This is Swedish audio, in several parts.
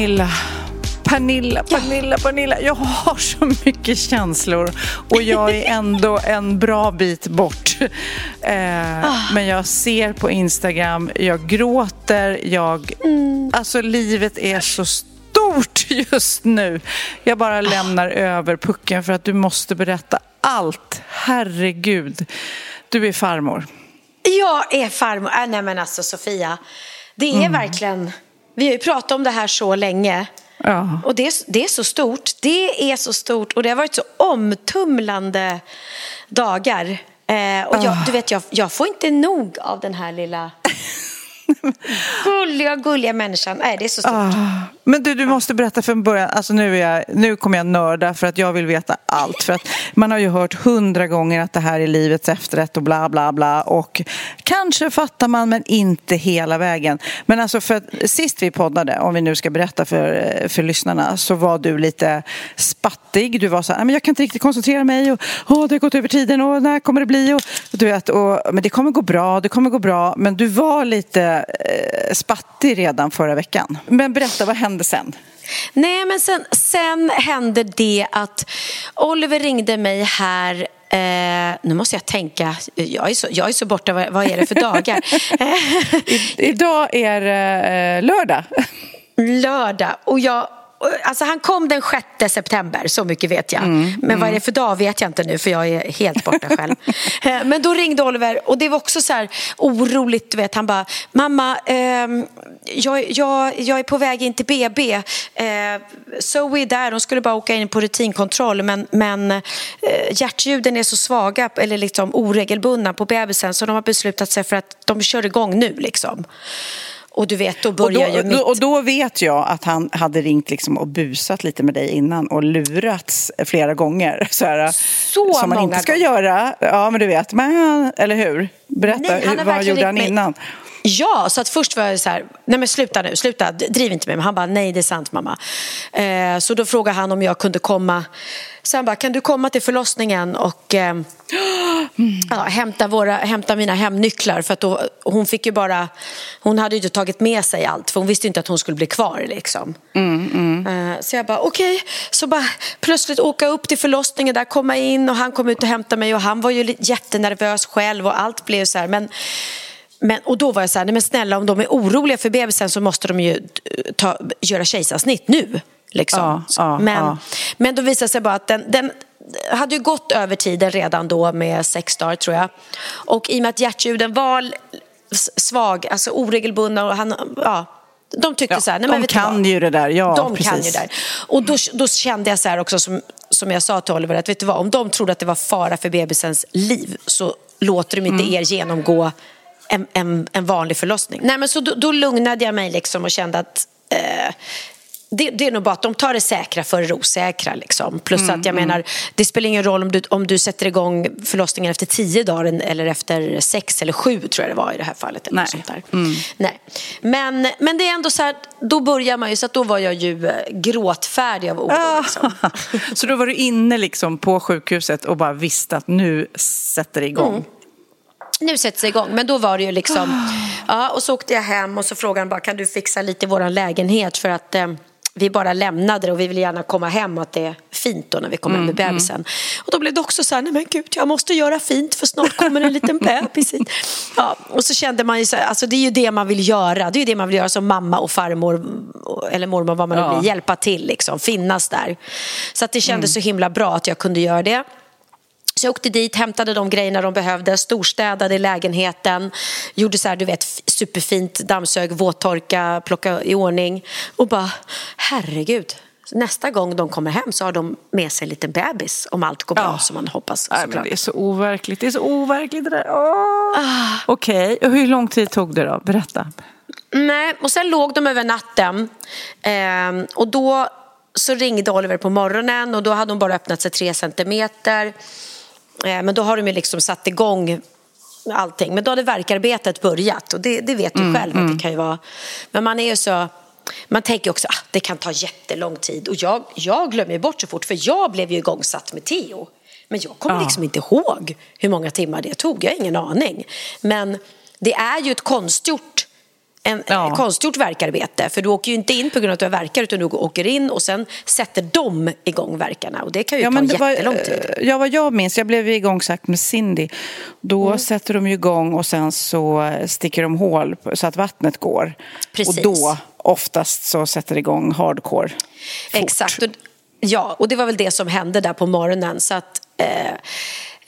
Pernilla. Pernilla, Pernilla, Pernilla. Jag har så mycket känslor och jag är ändå en bra bit bort. Eh, Ah. Men jag ser på Instagram, jag gråter, jag... Mm. Alltså livet är så stort just nu. Jag Ah. bara lämnar över pucken för att du måste berätta allt. Herregud. Du är farmor. Jag är farmor. Äh, nej men alltså Sofia, det är verkligen... Vi har ju pratat om det här så länge. Ja. Och det är, det är så stort. Det är så stort och det har varit så omtumlande dagar. Eh, och jag, du vet, jag, jag får inte nog av den här lilla gulliga, gulliga människan. Nej, det är så stort. Ah, men du, du måste berätta från början. Alltså nu, är jag, nu kommer jag nörda för att jag vill veta allt. För att man har ju hört hundra gånger att det här är livets efterrätt och bla bla bla. Och kanske fattar man men inte hela vägen. Men alltså för att sist vi poddade, om vi nu ska berätta för, för lyssnarna, så var du lite spattig. Du var så här, men jag kan inte riktigt koncentrera mig och åh, det har gått över tiden och när kommer det bli? Och, du vet, och, men det kommer gå bra, det kommer gå bra. Men du var lite eh, spattig redan förra veckan. Men berätta, vad hände sen? Nej, men sen, sen hände det att Oliver ringde mig här Eh, nu måste jag tänka, jag är så, jag är så borta, vad, vad är det för dagar? I, idag är det eh, lördag. Lördag och jag Alltså han kom den 6 september, så mycket vet jag. Mm, Men vad är det för dag vet jag inte nu för jag är helt borta själv. Eh, Men då ringde Oliver och det var också så här oroligt. Du vet. Han bara, mamma, ehm, jag, jag, jag är på väg in till BB. Eh, Zoe är där, de skulle bara åka in på rutinkontroll men, men eh, hjärtljuden är så svaga eller liksom oregelbundna på bebisen så de har beslutat sig för att de kör igång nu. Liksom. Och du vet, då Och börjar då, ju mitt... och då vet jag att han hade ringt liksom och busat lite med dig innan och lurats flera gånger. Så här, Så som man inte ska gånger. göra. Ja, men du vet. Men, eller hur? Berätta, Nej, han hur, vad gjorde han ringt mig. Ja, så att först var jag så här, nej men sluta nu, sluta, driv inte med mig. Han bara, nej det är sant mamma. Eh, så då frågade han om jag kunde komma. Han bara, kan du komma till förlossningen och eh, ja, hämta, våra, hämta mina hemnycklar? För att då, hon fick ju bara, hon hade ju inte tagit med sig allt för hon visste inte att hon skulle bli kvar liksom. Eh, så jag bara, okej. Så bara plötsligt åka upp till förlossningen där, komma in och han kom ut och hämtade mig och han var ju jättenervös själv och allt blev så här. Men men, och då var jag så här, nej men snälla om de är oroliga för bebisen så måste de ju eh, ta, göra kejsarsnitt nu. Liksom. Ja, ja, men, ja. men då visade det sig bara att den, den hade ju gått över tiden redan då med sex dagar tror jag. Och i och med att hjärtljuden var svag, alltså oregelbundna och han, ja, de tyckte Ja, så här, nej, de men du kan ju det där, ja, De precis. kan ju det där. Och då, då kände jag så här också som, som jag sa till Oliver, att vet du vad, om de trodde att det var fara för bebisens liv så låter de inte Mm. er genomgå en, en, en vanlig förlossning. Nej, men så då, då lugnade jag mig liksom och kände att eh, det, det är nog bara att de tar det säkra för det osäkra. Liksom. Plus Mm, att jag menar, det spelar ingen roll om du, om du sätter igång förlossningen efter tio dagar eller efter sex eller sju tror jag det var i det här fallet. Eller Nej. sånt där. Nej. Men, men det är ändå så här, då börjar man ju, så att då var jag ju eh, gråtfärdig av oro. Ah. Liksom. Så då var du inne liksom på sjukhuset och bara visste att nu sätter det igång. Mm. Nu sätter det igång. Men då var det ju liksom... Ja, och så åkte jag hem och så frågade han bara kan du fixa lite i vår lägenhet för att eh, vi bara lämnade det och vi vill gärna komma hem och att det är fint då när vi kommer hem med bebisen. Och då blev det också så här, nej men gud jag måste göra fint för snart kommer en liten bebis hit. Ja, och så kände man ju så här, alltså det är ju det man vill göra. Det är ju det man vill göra som mamma och farmor eller mormor vad man nu Ja. blir, hjälpa till liksom, finnas där. Så att det kändes så himla bra att jag kunde göra det. Så jag åkte dit, hämtade de grejerna de behövde, storstädade i lägenheten, gjorde så här, du vet, superfint, dammsög, våttorka, plocka i ordning och bara, herregud, nästa gång de kommer hem så har de med sig en liten bebis om allt går bra Ja. som man hoppas. Nej, men det är så overkligt. Det är så overkligt det där. Åh. Okej, och hur lång tid tog det då? Berätta. Nej, och sen låg de över natten. Ehm, och då så ringde Oliver på morgonen och då hade hon bara öppnat sig tre centimeter. Ehm, men då har de ju liksom satt igång allting. Men då hade verkarbetet börjat och det, det vet du själv att det kan ju vara. Men man är ju så... Man tänker också att ah, det kan ta jättelång tid och jag, jag glömmer bort så fort för jag blev ju igångsatt med Theo. Men jag kommer Ja. liksom inte ihåg hur många timmar det tog, jag har ingen aning. Men det är ju ett konstgjort en, Ja. konstgjort verkarbete. För du åker ju inte in på grund av att du har verkar utan du åker in och sen sätter de igång verkarna. Och det kan ju ta det var, jättelång tid. eh, Ja, vad jag minns, jag blev igångsatt med Cindy. Då Mm. sätter de ju igång och sen så sticker de hål så att vattnet går. Precis. Och då oftast så sätter det igång hardcore. Fort. Exakt. Och, ja, och det var väl det som hände där på morgonen. Så att, eh,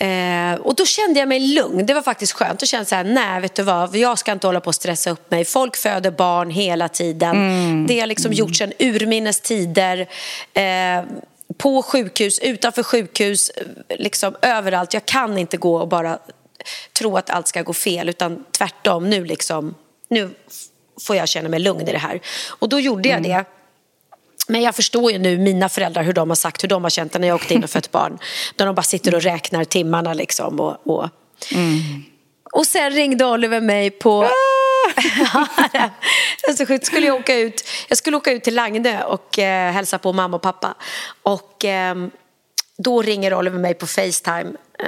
eh, och då kände jag mig lugn. Det var faktiskt skönt. Då kände jag så här, nej vet du vad, jag ska inte hålla på och stressa upp mig. Folk föder barn hela tiden. Det har liksom gjort sedan urminnes tider. Eh, på sjukhus, utanför sjukhus, liksom överallt. Jag kan inte gå och bara tro att allt ska gå fel utan tvärtom nu liksom, nu får jag känna mig lugn i det här. Och då gjorde jag det. Men jag förstår ju nu mina föräldrar hur de har sagt, hur de har känt när jag åkte in och fött barn. Där de bara sitter och räknar timmarna liksom. Och, och, och sen ringde Oliver mig på... alltså, sjukt. skulle jag, åka ut, jag skulle åka ut till Lagnö och eh, hälsa på mamma och pappa. Och ehm, då ringer Oliver mig på Facetime. Eh,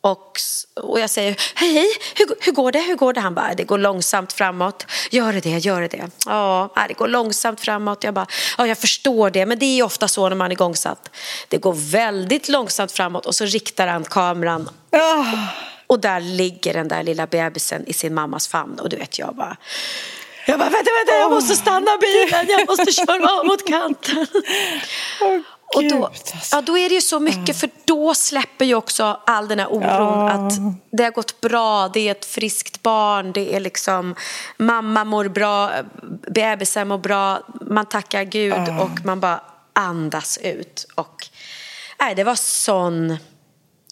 och, och jag säger, hej, hej, hur, hur går det? Hur går det? Han bara, det går långsamt framåt. Gör det det, gör det det? Ja, det går långsamt framåt. Jag bara, ja, jag förstår det, men det är ofta så när man är igångsatt. Det går väldigt långsamt framåt och så riktar han kameran Ah, och där ligger den där lilla bebisen i sin mammas famn och du vet jag bara jag bara, vänta, vänta, jag måste stanna bilen, jag måste köra av mot kanten. Och då, alltså. ja, då är det ju så mycket, för då släpper ju också all den här oron Ja. att det har gått bra, det är ett friskt barn, det är liksom mamma mår bra, bebisen mår bra, man tackar Gud och man bara andas ut. Och, nej, det var sån...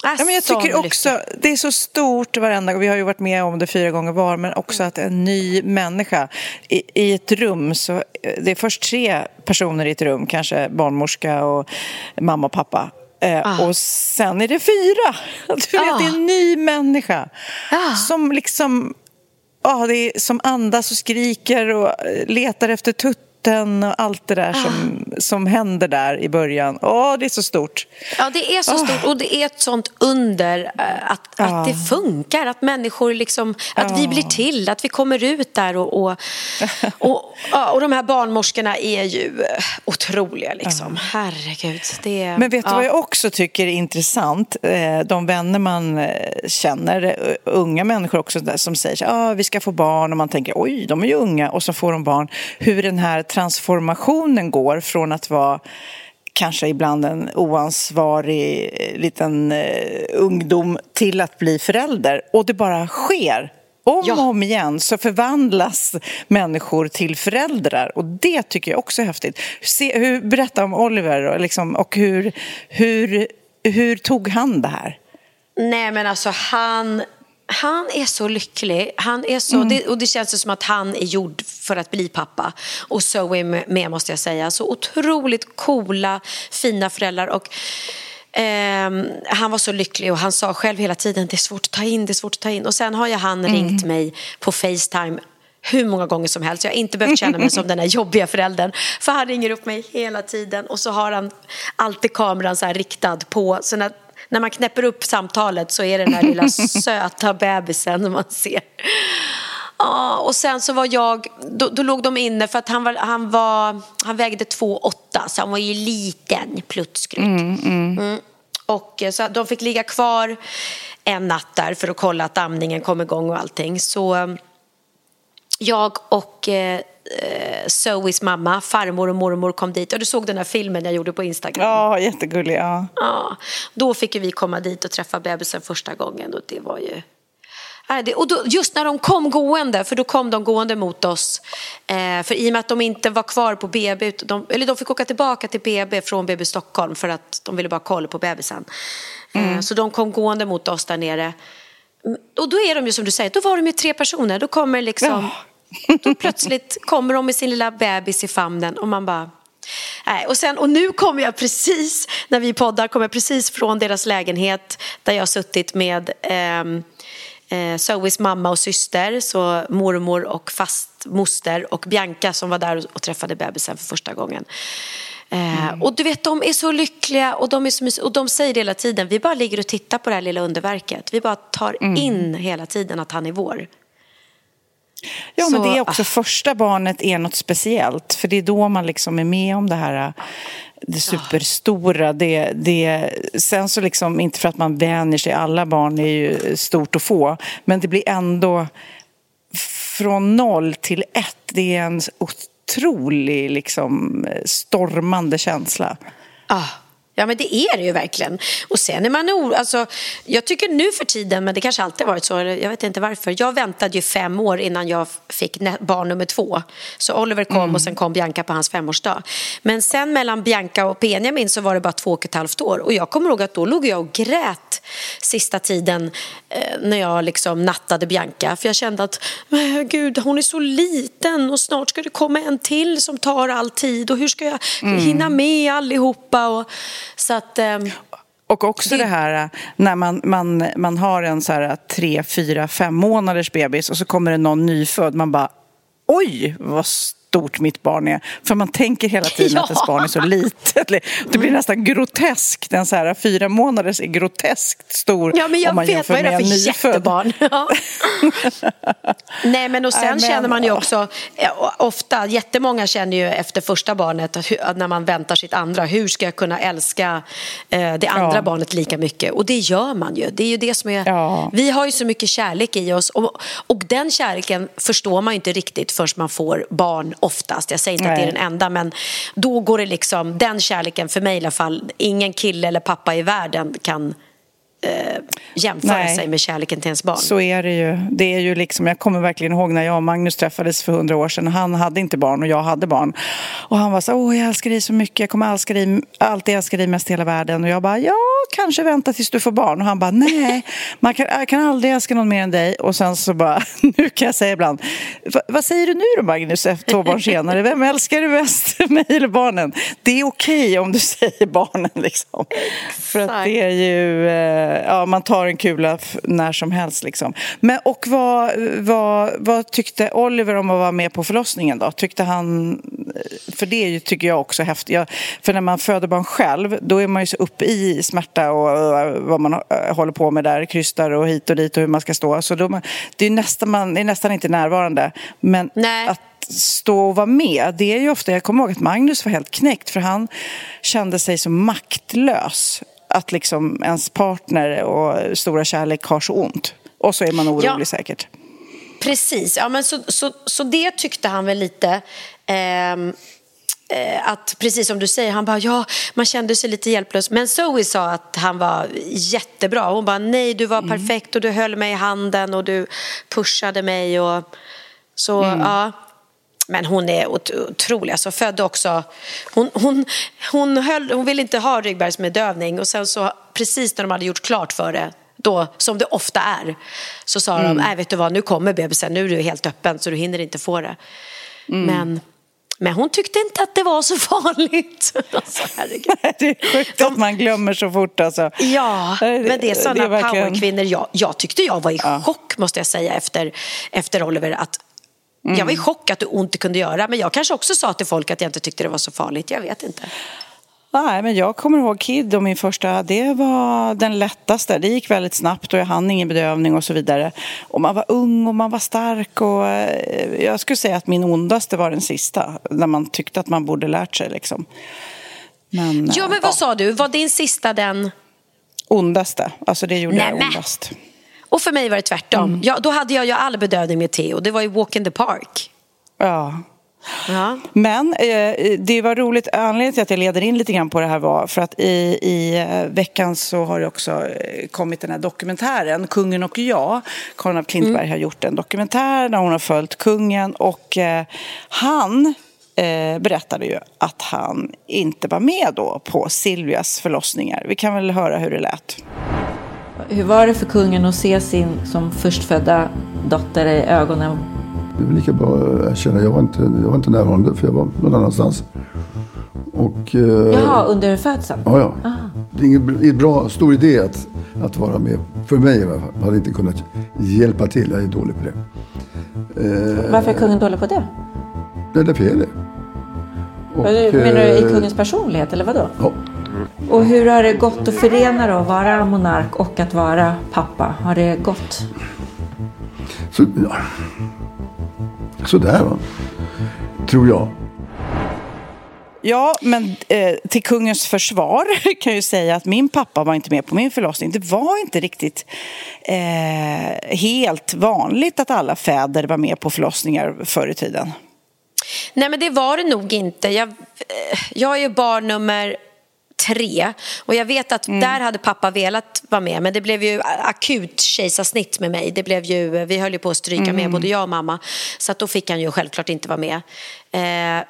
Ja, men jag tycker också, det är så stort varenda gång, vi har ju varit med om det fyra gånger var, men också att en ny människa i, i ett rum, så eh, det är först tre personer i ett rum, kanske barnmorska och mamma och pappa. Eh, Och sen är det fyra. Du vet, Ah. det är en ny människa Ah. som liksom ja, det är, som andas och skriker och eh, letar efter tutten och allt det där som, som händer där i början. Åh, det är så stort. Ja, det är så stort och det är ett sånt under eh, att, att det funkar, att människor liksom, att vi blir till, att vi kommer ut där och, och, och, och de här barnmorskorna är ju eh, otroliga liksom. Herregud. Det är, Men vet du vad jag också tycker är intressant? Eh, De vänner man känner, unga människor också som säger att ah, vi ska få barn och man tänker oj, de är ju unga och så får de barn. Hur den här transformationen går från att vara kanske ibland en oansvarig eh, liten eh, ungdom till att bli förälder. Och det bara sker. Om Ja. och om igen så förvandlas människor till föräldrar och det tycker jag också är häftigt. Se, hur, berätta om Oliver och, liksom, och hur, hur, hur tog han det här? Nej men alltså han, han är så lycklig. Han är så, det, och det känns som att han är gjord för att bli pappa. Och Zoe med, med måste jag säga. Så otroligt coola, fina föräldrar. Och, ehm, han var så lycklig och han sa själv hela tiden det är svårt att ta in, det är svårt att ta in. Och sen har ju han ringt mig på Facetime hur många gånger som helst. Jag har inte behövt känna mig som den här jobbiga föräldern. För han ringer upp mig hela tiden och så har han alltid kameran så riktad på. Så när, när man knäpper upp samtalet så är det den här lilla söta bebisen man ser. Ja, och sen så var jag, då, då låg de inne för att han, var, han, var, han vägde 2,8 så han var ju liten, pluttskrutt. Mm. Och eh, så de fick ligga kvar en natt där för att kolla att amningen kom igång och allting. Så eh, jag och eh, Zoes mamma, farmor och mormor kom dit. Och du såg den här filmen jag gjorde på Instagram. Ja, jättegullig. Ja. Ja, då fick vi komma dit och träffa bebisen första gången och det var ju... Och då, just när de kom gående, för då kom de gående mot oss. Eh, för i och med att de inte var kvar på BB, de, eller de fick åka tillbaka till BB från BB Stockholm för att de ville bara kolla på bebisen. Eh, mm. så de kom gående mot oss där nere. Mm, och då är de ju som du säger, då var de ju tre personer. Då kommer liksom, ja. Då plötsligt kommer de med sin lilla bebis i famnen och man bara Nej, och, sen, och nu kommer jag precis, när vi poddar, kommer jag precis från deras lägenhet där jag har suttit med eh, eh, Zoes mamma och syster, så mormor och fastmoster och Bianca som var där och träffade bebisen för första gången. Eh, mm. Och du vet, de är så lyckliga och de, är så och de säger hela tiden. Vi bara ligger och tittar på det här lilla underverket. Vi bara tar mm. in hela tiden att han är vår. Ja, så, men det är också ah. första barnet är något speciellt. För det är då man liksom är med om det här det superstora. Det, det, sen så liksom, inte för att man vänjer sig, alla barn är ju stort att få. Men det blir ändå från noll till ett. Det är en otrolig liksom, stormande känsla. Ah. Ja, men det är det ju verkligen. Och sen är man oro... Alltså, jag tycker nu för tiden, men det kanske alltid varit så, jag vet inte varför. Jag väntade ju fem år innan jag fick barn nummer två. Så Oliver kom mm. och sen kom Bianca på hans femårsdag. Men sen mellan Bianca och Benjamin så var det bara två och ett halvt år. Och jag kommer ihåg att då låg jag och grät sista tiden eh, när jag liksom nattade Bianca. För jag kände att, gud, hon är så liten och snart ska det komma en till som tar all tid. Och hur ska jag mm. hinna med allihopa? Och, så att... Eh, och också det... här äh, när man, man, man har en så här äh, tre, fyra, fem månaders bebis och så kommer det någon nyfödd. Man bara oj vad stort mitt barn är. För man tänker hela tiden ja. att ens barn är så litet. Det blir nästan groteskt. En så här fyra månaders är groteskt stor ja, men jag om man vet, vad är det för jättebarn? Ja. Nej, men och sen men, känner man ju också, ofta, jättemånga känner ju efter första barnet, när man väntar sitt andra, hur ska jag kunna älska eh, det andra ja. barnet lika mycket? Och det gör man ju. Det är ju det som är, ja. vi har ju så mycket kärlek i oss och, och den kärleken förstår man ju inte riktigt förrän man får barn oftast. Jag säger inte Nej. att det är den enda, men då går det liksom, den kärleken för mig i alla fall, ingen kille eller pappa i världen kan eh, jämföra Nej. sig med kärleken till ens barn. Så är det ju. Det är ju liksom, jag kommer verkligen ihåg när jag och Magnus träffades för hundra år sedan. Han hade inte barn och jag hade barn. Och han var så åh jag älskar dig så mycket, jag kommer älska dig, alltid älska dig mest i hela världen. Och jag bara, ja kanske vänta tills du får barn. Och han bara, nej, man kan, jag kan aldrig älska någon mer än dig. Och sen så bara, nu kan jag säga ibland, vad säger du nu då Magnus, två barn senare? Vem älskar du mest, mig eller barnen? Det är okej okay om du säger barnen liksom. För att det är ju, eh, ja man tar en kula när som helst liksom. Men och vad, vad, vad tyckte Oliver om att vara med på förlossningen då? Tyckte han, för det tycker jag också häftigt. För när man föder barn själv, då är man ju så uppe i smärta och vad man eh, håller på med där, krystar och hit och dit och hur man ska stå. Så då, det är nästan, man är nästan inte närvarande. Men Nej. att stå och vara med, det är ju ofta, jag kommer ihåg att Magnus var helt knäckt för han kände sig så maktlös. Att liksom ens partner och stora kärlek har så ont. Och så är man orolig ja. säkert. Precis, ja, men så, så, så det tyckte han väl lite. Eh, Eh, att precis som du säger, han bara ja, man kände sig lite hjälplös. Men Zoe sa att han var jättebra. Hon bara nej, du var mm. perfekt och du höll mig i handen och du pushade mig och så mm. ja. Men hon är otrolig. Alltså född också. Hon, hon, hon, höll, hon ville inte ha ryggmärgsbedövning och sen så precis när de hade gjort klart för det då, som det ofta är, så sa mm. de, nej vet du vad, nu kommer bebisen, nu är du helt öppen så du hinner inte få det. Mm. Men men hon tyckte inte att det var så farligt. Alltså, det är sjukt att man glömmer så fort. Alltså. Ja, men det är sådana verkligen... powerkvinnor. Jag, jag tyckte jag var i ja. chock, måste jag säga, efter, efter Oliver. Att mm. Jag var i chock att det ont kunde göra. Men jag kanske också sa till folk att jag inte tyckte det var så farligt. Jag vet inte. Nej, men jag kommer ihåg Kid och min första, det var den lättaste. Det gick väldigt snabbt och jag hann ingen bedövning och så vidare. Och man var ung och man var stark och eh, jag skulle säga att min ondaste var den sista. När man tyckte att man borde lärt sig liksom. Men, ja, men vad ja. sa du? Var din sista den? Ondaste, alltså det gjorde Nämen. jag ondast. Och för mig var det tvärtom. Mm. Ja, då hade jag ju all bedövning med Theo. Det var ju walk in the park. Ja. Ja. Men eh, det var roligt, anledningen till att jag leder in lite grann på det här var för att i, i eh, veckan så har det också eh, kommit den här dokumentären Kungen och jag. Karin af Klintberg mm. har gjort en dokumentär där hon har följt kungen och eh, han eh, berättade ju att han inte var med då på Silvias förlossningar. Vi kan väl höra hur det lät. Hur var det för kungen att se sin som förstfödda dotter i ögonen? Det är lika bra att erkänna. Jag var inte, jag var inte närvarande för jag var någon annanstans. Och, eh, Jaha, under födseln? Ja, ja. Det är ingen bra, stor idé att, att vara med. För mig i alla fall. Jag hade inte kunnat hjälpa till. Jag är dålig på det. Eh, Varför är kungen dålig på det? Det är därför jag är det. Och, Menar du i eh, kungens personlighet eller vadå? Ja. Och hur har det gått att förena då, att vara monark och att vara pappa? Har det gått? Så, ja. Sådär va, tror jag. Ja, men eh, till kungens försvar kan jag ju säga att min pappa var inte med på min förlossning. Det var inte riktigt eh, helt vanligt att alla fäder var med på förlossningar förr i tiden. Nej, men det var det nog inte. Jag, eh, jag är ju barn nummer tre. Och jag vet att mm. där hade pappa velat vara med men det blev ju akut kejsarsnitt med mig. Det blev ju, vi höll ju på att stryka mm. med både jag och mamma. Så att då fick han ju självklart inte vara med. Eh,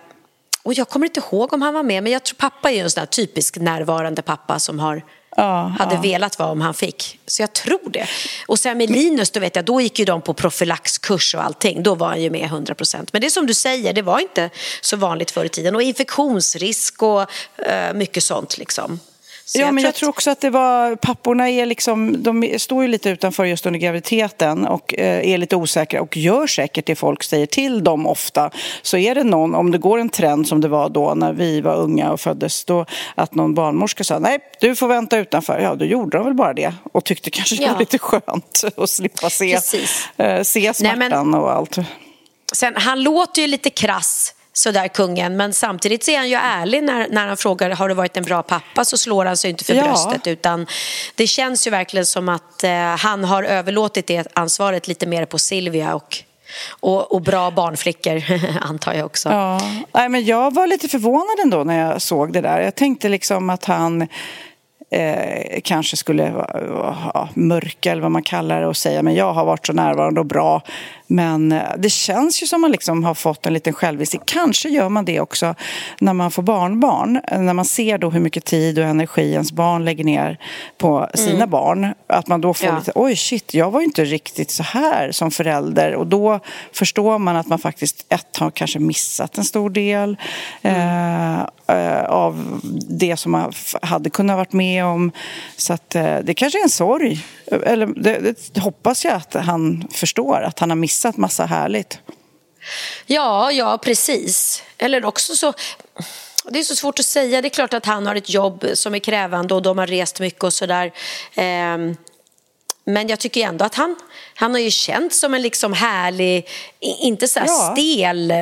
och jag kommer inte ihåg om han var med men jag tror pappa är en sån typisk närvarande pappa som har ja, hade ja. velat vara om han fick. Så jag tror det. Och sen med Linus, då vet jag, då gick ju de på profylaxkurs och allting. Då var han ju med 100 procent. Men det är som du säger, det var inte så vanligt förr i tiden. Och infektionsrisk och uh, mycket sånt liksom. Så ja, jag men jag tror också att det var, papporna är liksom, de står ju lite utanför just under graviditeten och eh, är lite osäkra och gör säkert det folk säger till dem ofta. Så är det någon, om det går en trend som det var då när vi var unga och föddes, då att någon barnmorska sa nej, du får vänta utanför. Ja, då gjorde de väl bara det och tyckte kanske det ja. var lite skönt att slippa se, eh, se smärtan nej, men, och allt. Sen, han låter ju lite krass sådär kungen. Men samtidigt så är han ju ärlig när, när han frågar har du varit en bra pappa så slår han sig inte för ja. bröstet. Utan det känns ju verkligen som att eh, han har överlåtit det ansvaret lite mer på Silvia och och, och, bra barnflickor, antar jag också. Ja. Nej, men jag var lite förvånad ändå när jag såg det där. Jag tänkte liksom att han eh, kanske skulle ja, mörka eller vad man kallar det och säga men jag har varit så närvarande och bra. Men eh, det känns ju som man liksom har fått en liten självinsikt. Kanske gör man det också när man får barnbarn. När man ser då hur mycket tid och energi ens barn lägger ner på sina mm. barn. Att man då får ja. lite, oj shit, jag var ju inte riktigt så här som förälder. Och då förstår man att man faktiskt, ett, har kanske missat en stor del mm. eh, av det som man hade kunnat varit med om. Så att eh, det kanske är en sorg. Eller det, det hoppas jag att han förstår, att han har missat massa härligt. Ja, ja precis. Eller också så... Det är så svårt att säga. Det är klart att han har ett jobb som är krävande och de har rest mycket och sådär. Eh, men jag tycker ändå att han, han har ju känts som en liksom härlig, inte så ja. stel,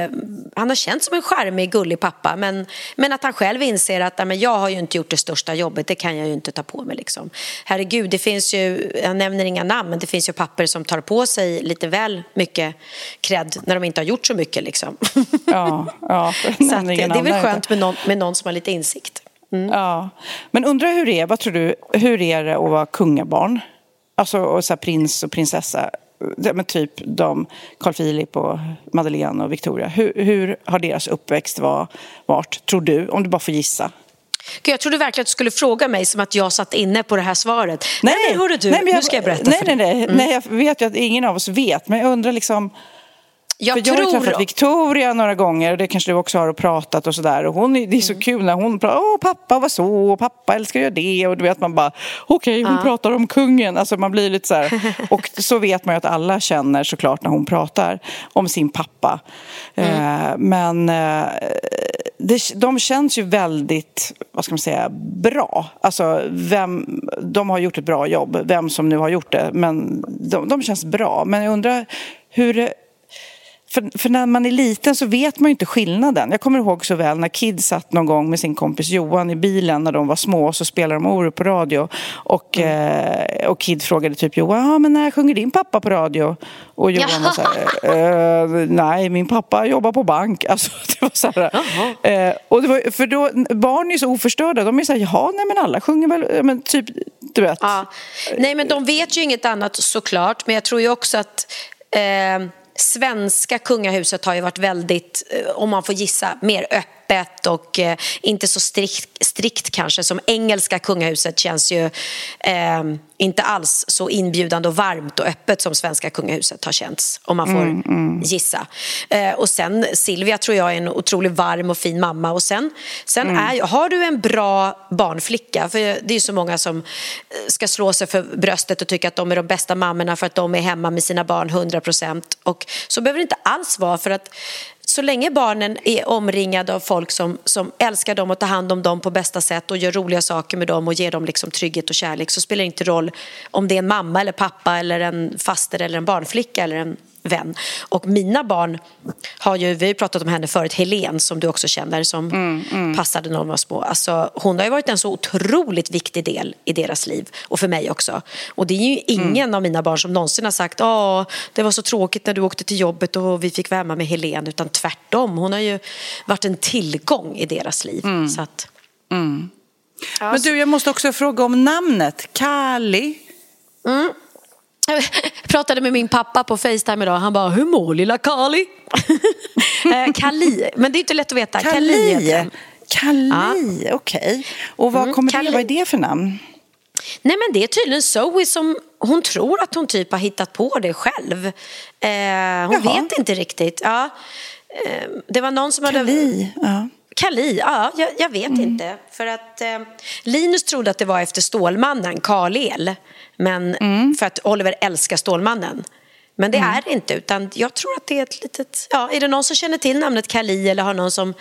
han har känts som en charmig, gullig pappa. Men, men att han själv inser att men jag har ju inte gjort det största jobbet, det kan jag ju inte ta på mig. Liksom. Herregud, det finns ju, jag nämner inga namn, men det finns ju papper som tar på sig lite väl mycket cred när de inte har gjort så mycket. Liksom. Ja, ja, så att, det är väl skönt med någon, med någon som har lite insikt. Mm. Ja. Men undrar hur det är, vad tror du, hur är det att vara kungabarn? Alltså och så prins och prinsessa. Men typ de, Carl Philip och Madeleine och Victoria. Hur, hur har deras uppväxt var, varit, tror du? Om du bara får gissa. jag trodde verkligen att du skulle fråga mig som att jag satt inne på det här svaret. Nej, nej men hörru du, nej, jag, nu ska jag berätta nej, för dig. Nej, nej, mm. nej, jag vet ju att ingen av oss vet, men jag undrar liksom jag, För jag har träffat Victoria några gånger och det kanske du också har och pratat och sådär. Och hon, det är så mm. kul när hon pratar, åh pappa var så och pappa älskar göra det. Och du vet man bara, okej okay, hon ja. pratar om kungen. Alltså man blir lite så här. Och så vet man ju att alla känner såklart när hon pratar om sin pappa. Mm. Eh, men eh, det, de känns ju väldigt, vad ska man säga, bra. Alltså vem, de har gjort ett bra jobb, vem som nu har gjort det. Men de, de känns bra. Men jag undrar hur för, för, när man är liten så vet man ju inte skillnaden. Jag kommer ihåg så väl när Kid satt någon gång med sin kompis Johan i bilen när de var små och så spelade de Orup på radio. Och, mm. eh, och Kid frågade typ Johan, ja, men när sjunger din pappa på radio? Och Johan var så här, eh, nej min pappa jobbar på bank. Alltså, det var så här, eh, och det var, för då, barn är så oförstörda, de är så här, jaha nej men alla sjunger väl, men typ, du vet. Ja. Nej men de vet ju inget annat såklart, men jag tror ju också att eh, svenska kungahuset har ju varit väldigt, eh, om man får gissa, mer öppet öppet och eh, inte så strikt, strikt kanske som engelska kungahuset känns ju eh, inte alls så inbjudande och varmt och öppet som svenska kungahuset har känts om man får mm, mm. gissa. Eh, och sen Silvia tror jag är en otroligt varm och fin mamma och sen, sen mm. är, har du en bra barnflicka, för det är så många som eh, ska slå sig för bröstet och tycka att de är de bästa mammorna för att de är hemma med sina barn 100 procent och så behöver det inte alls vara för att så länge barnen är omringade av folk som, som älskar dem och tar hand om dem på bästa sätt och gör roliga saker med dem och ger dem liksom trygghet och kärlek så spelar det inte roll om det är en mamma eller pappa eller en faster eller en barnflicka eller en vän. Och mina barn har ju, vi har ju pratat om henne förut, Helen som du också känner som mm, mm. passade när de var små. Alltså, hon har ju varit en så otroligt viktig del i deras liv och för mig också. Och det är ju ingen mm. av mina barn som någonsin har sagt att det var så tråkigt när du åkte till jobbet och vi fick vara hemma med Helen utan tvärtom. Hon har ju varit en tillgång i deras liv. Mm. Så att, mm. Men du, jag måste också fråga om namnet. Kali. Mm. Jag pratade med min pappa på Facetime idag. Han bara, hur mår lilla Kali? Eh, Kali, men det är inte lätt att veta. Kali, Kali, Kali ja. okej. Okay. Och vad mm, kommer Kali. det, vad är det för namn? Nej men det är tydligen Zoe som hon tror att hon typ har hittat på det själv. Eh, hon Jaha. vet inte riktigt. Ja. Eh, det var någon som hade... Kali, ja. Kali, ja, jag, jag vet mm. inte. För att eh, Linus trodde att det var efter Stålmannen, Karl-El. Men mm. för att Oliver älskar Stålmannen. Men det mm. är det inte, utan jag tror att det är ett litet... Ja, är det någon som känner till namnet Kali eller har någon som,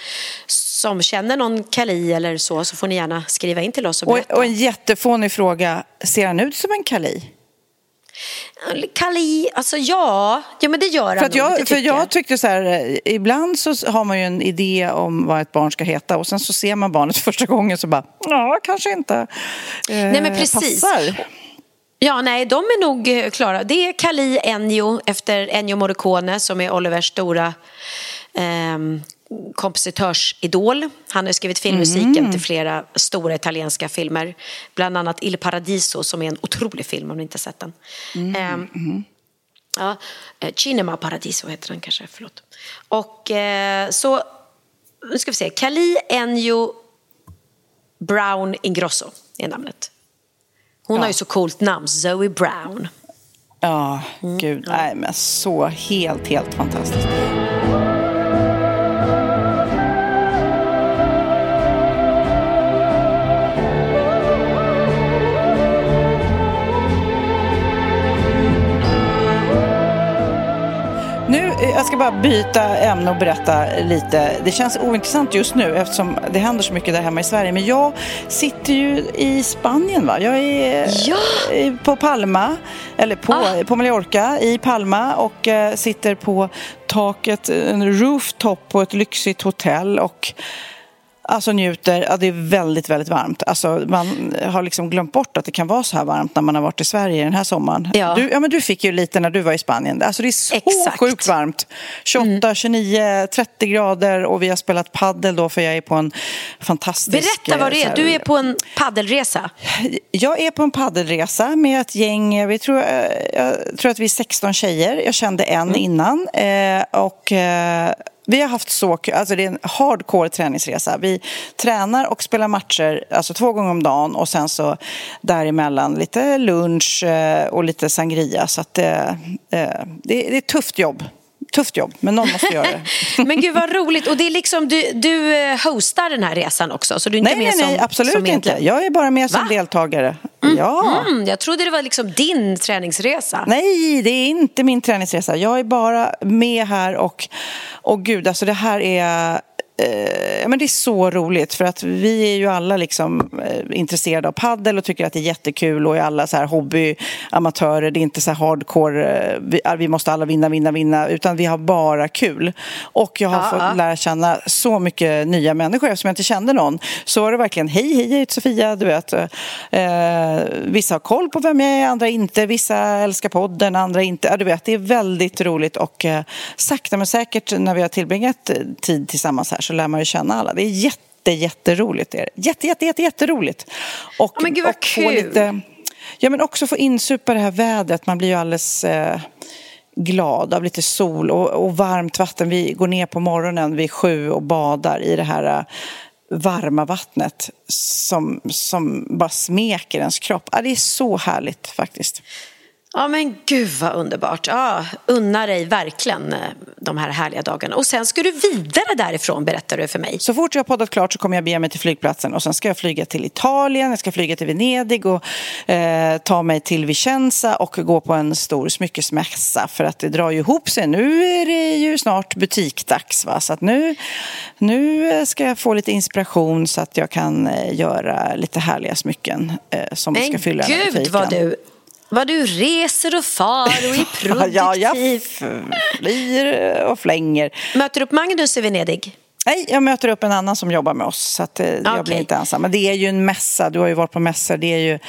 som känner någon Kali eller så, så får ni gärna skriva in till oss och berätta. Och, och en jättefånig fråga, ser han ut som en Kali? Kali, alltså ja, ja men det gör han för att jag, nog, För jag tyckte så här, ibland så har man ju en idé om vad ett barn ska heta och sen så ser man barnet första gången så bara, ja, kanske inte eh, Nej, men precis. passar. Ja, nej, de är nog eh, klara. Det är Kali Ennio efter Ennio Morricone som är Olivers stora eh, kompositörsidol. Han har skrivit filmmusiken mm. till flera stora italienska filmer. Bland annat Il Paradiso som är en otrolig film om ni inte sett den. Mm. Eh, ja, Cinema Paradiso heter den kanske, förlåt. Och eh, så, nu ska vi se, Kali Ennio Brown Ingrosso är namnet. Hon ja. har ju så coolt namn, Zoe Brown. Ja, mm. gud. Nej, men så helt, helt fantastiskt. Bara byta ämne och berätta lite. Det känns ointressant just nu eftersom det händer så mycket där hemma i Sverige. Men jag sitter ju i Spanien va? Jag är ja. på Palma, eller på, ah. på Mallorca i Palma och eh, sitter på taket, en rooftop på ett lyxigt hotell och Alltså njuter, ja, det är väldigt, väldigt varmt. Alltså, man har liksom glömt bort att det kan vara så här varmt när man har varit i Sverige den här sommaren. Ja. Du, ja, men du fick ju lite när du var i Spanien. Alltså det är så Exakt. sjukt varmt. 28, mm. 29, 30 grader och vi har spelat paddel då för jag är på en fantastisk... Berätta vad det är. Här, du är på en paddelresa. Jag är på en paddelresa med ett gäng, vi tror, eh, jag tror att vi är 16 tjejer. Jag kände en mm. innan. Eh, och eh, vi har haft så alltså det är en hardcore träningsresa. Vi tränar och spelar matcher alltså två gånger om dagen och sen så däremellan lite lunch eh, och lite sangria. Så att, eh, eh, det, det är ett tufft jobb tufft jobb, men någon måste göra det. men gud vad roligt. Och det är liksom, du, du eh, hostar den här resan också? Så du är inte nej, med nej, nej, som, absolut som inte. Jag är bara med som Va? deltagare. Mm. Ja. Mm, jag trodde det var liksom din träningsresa. Nej, det är inte min träningsresa. Jag är bara med här och, och gud, alltså det här är eh, men det är så roligt för att vi är ju alla liksom eh, intresserade av paddel och tycker att det är jättekul och är alla så här hobbyamatörer. Det är inte så här hardcore, eh, vi, vi, måste alla vinna, vinna, vinna, utan vi har bara kul. Och jag har ja, fått ja. lära känna så mycket nya människor eftersom jag inte kände någon. Så var det verkligen, hej, hej, jag heter Sofia, du vet. Eh, vissa har koll på vem jag är, andra inte. Vissa älskar podden, andra inte. Ja, du vet, det är väldigt roligt och eh, sakta men säkert när vi har tillbringat tid tillsammans här så lär man ju känna alla. Det är jätte, jätteroligt. Är Jätte, jätte, jätte, jätteroligt. Och, men gud vad kul! Lite, ja, men också få insupa det här vädret. Man blir ju alldeles... Eh, glad av lite sol och, och, varmt vatten. Vi går ner på morgonen vid sju och badar i det här eh, varma vattnet som, som bara smeker ens kropp. Ja, det är så härligt faktiskt. Ja men gud vad underbart. Ja, unna dig verkligen eh, de här härliga dagarna. Och sen ska du vidare därifrån berättar du för mig. Så fort jag har poddat klart så kommer jag bege mig till flygplatsen och sen ska jag flyga till Italien, jag ska flyga till Venedig och eh, ta mig till Vicenza och gå på en stor smyckesmässa för att det drar ju ihop sig. Nu är det ju snart butikdags va? så att nu, nu ska jag få lite inspiration så att jag kan eh, göra lite härliga smycken eh, som men ska fylla den här butiken. Men gud vad du vad du reser och far och är produktiv. ja, jag flyr och flänger. Möter du upp Magnus i Venedig? Nej, jag möter upp en annan som jobbar med oss så att okay. Eh, jag blir inte ensam. Men det är ju en mässa, du har ju varit på mässor, det är ju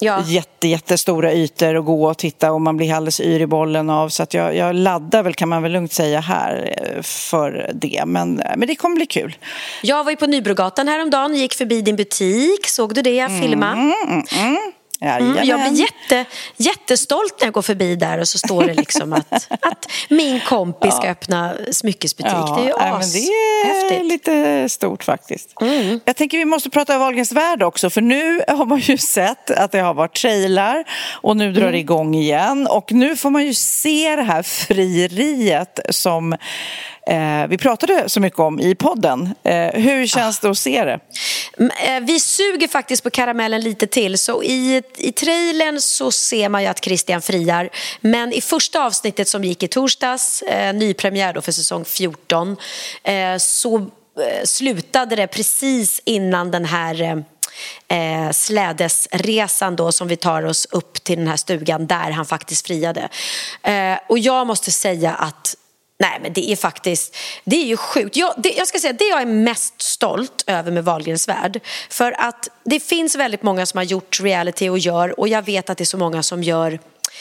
ja. jätte, jättestora ytor att gå och titta och man blir alldeles yr i bollen av. Så att jag, jag laddar väl kan man väl lugnt säga här eh, för det. Men, eh, men det kommer bli kul. Jag var ju på Nybrogatan häromdagen, gick förbi din butik, såg du det? Jag filmade. Mm, mm, mm. Mm, jag blir jätte, jättestolt när jag går förbi där och så står det liksom att, att min kompis ska öppna smyckesbutik. Ja, det är ju. Det är lite stort faktiskt. Mm. Jag tänker vi måste prata Wahlgrens värld också för nu har man ju sett att det har varit trailar och nu drar det mm. igång igen och nu får man ju se det här frieriet som eh, vi pratade så mycket om i podden. Eh, hur känns det att se det? Mm, eh, vi suger faktiskt på karamellen lite till. Så i, I trailern så ser man ju att Christian friar. Men i första avsnittet som gick i torsdags, eh, nypremiär då för säsong 14, eh, så eh, slutade det precis innan den här eh, eh, slädesresan då som vi tar oss upp till den här stugan där han faktiskt friade. Eh, och jag måste säga att Nej men det är faktiskt, det är ju sjukt. Jag, det, jag ska säga det jag är mest stolt över med Wahlgrens värld. För att det finns väldigt många som har gjort reality och gör och jag vet att det är så många som gör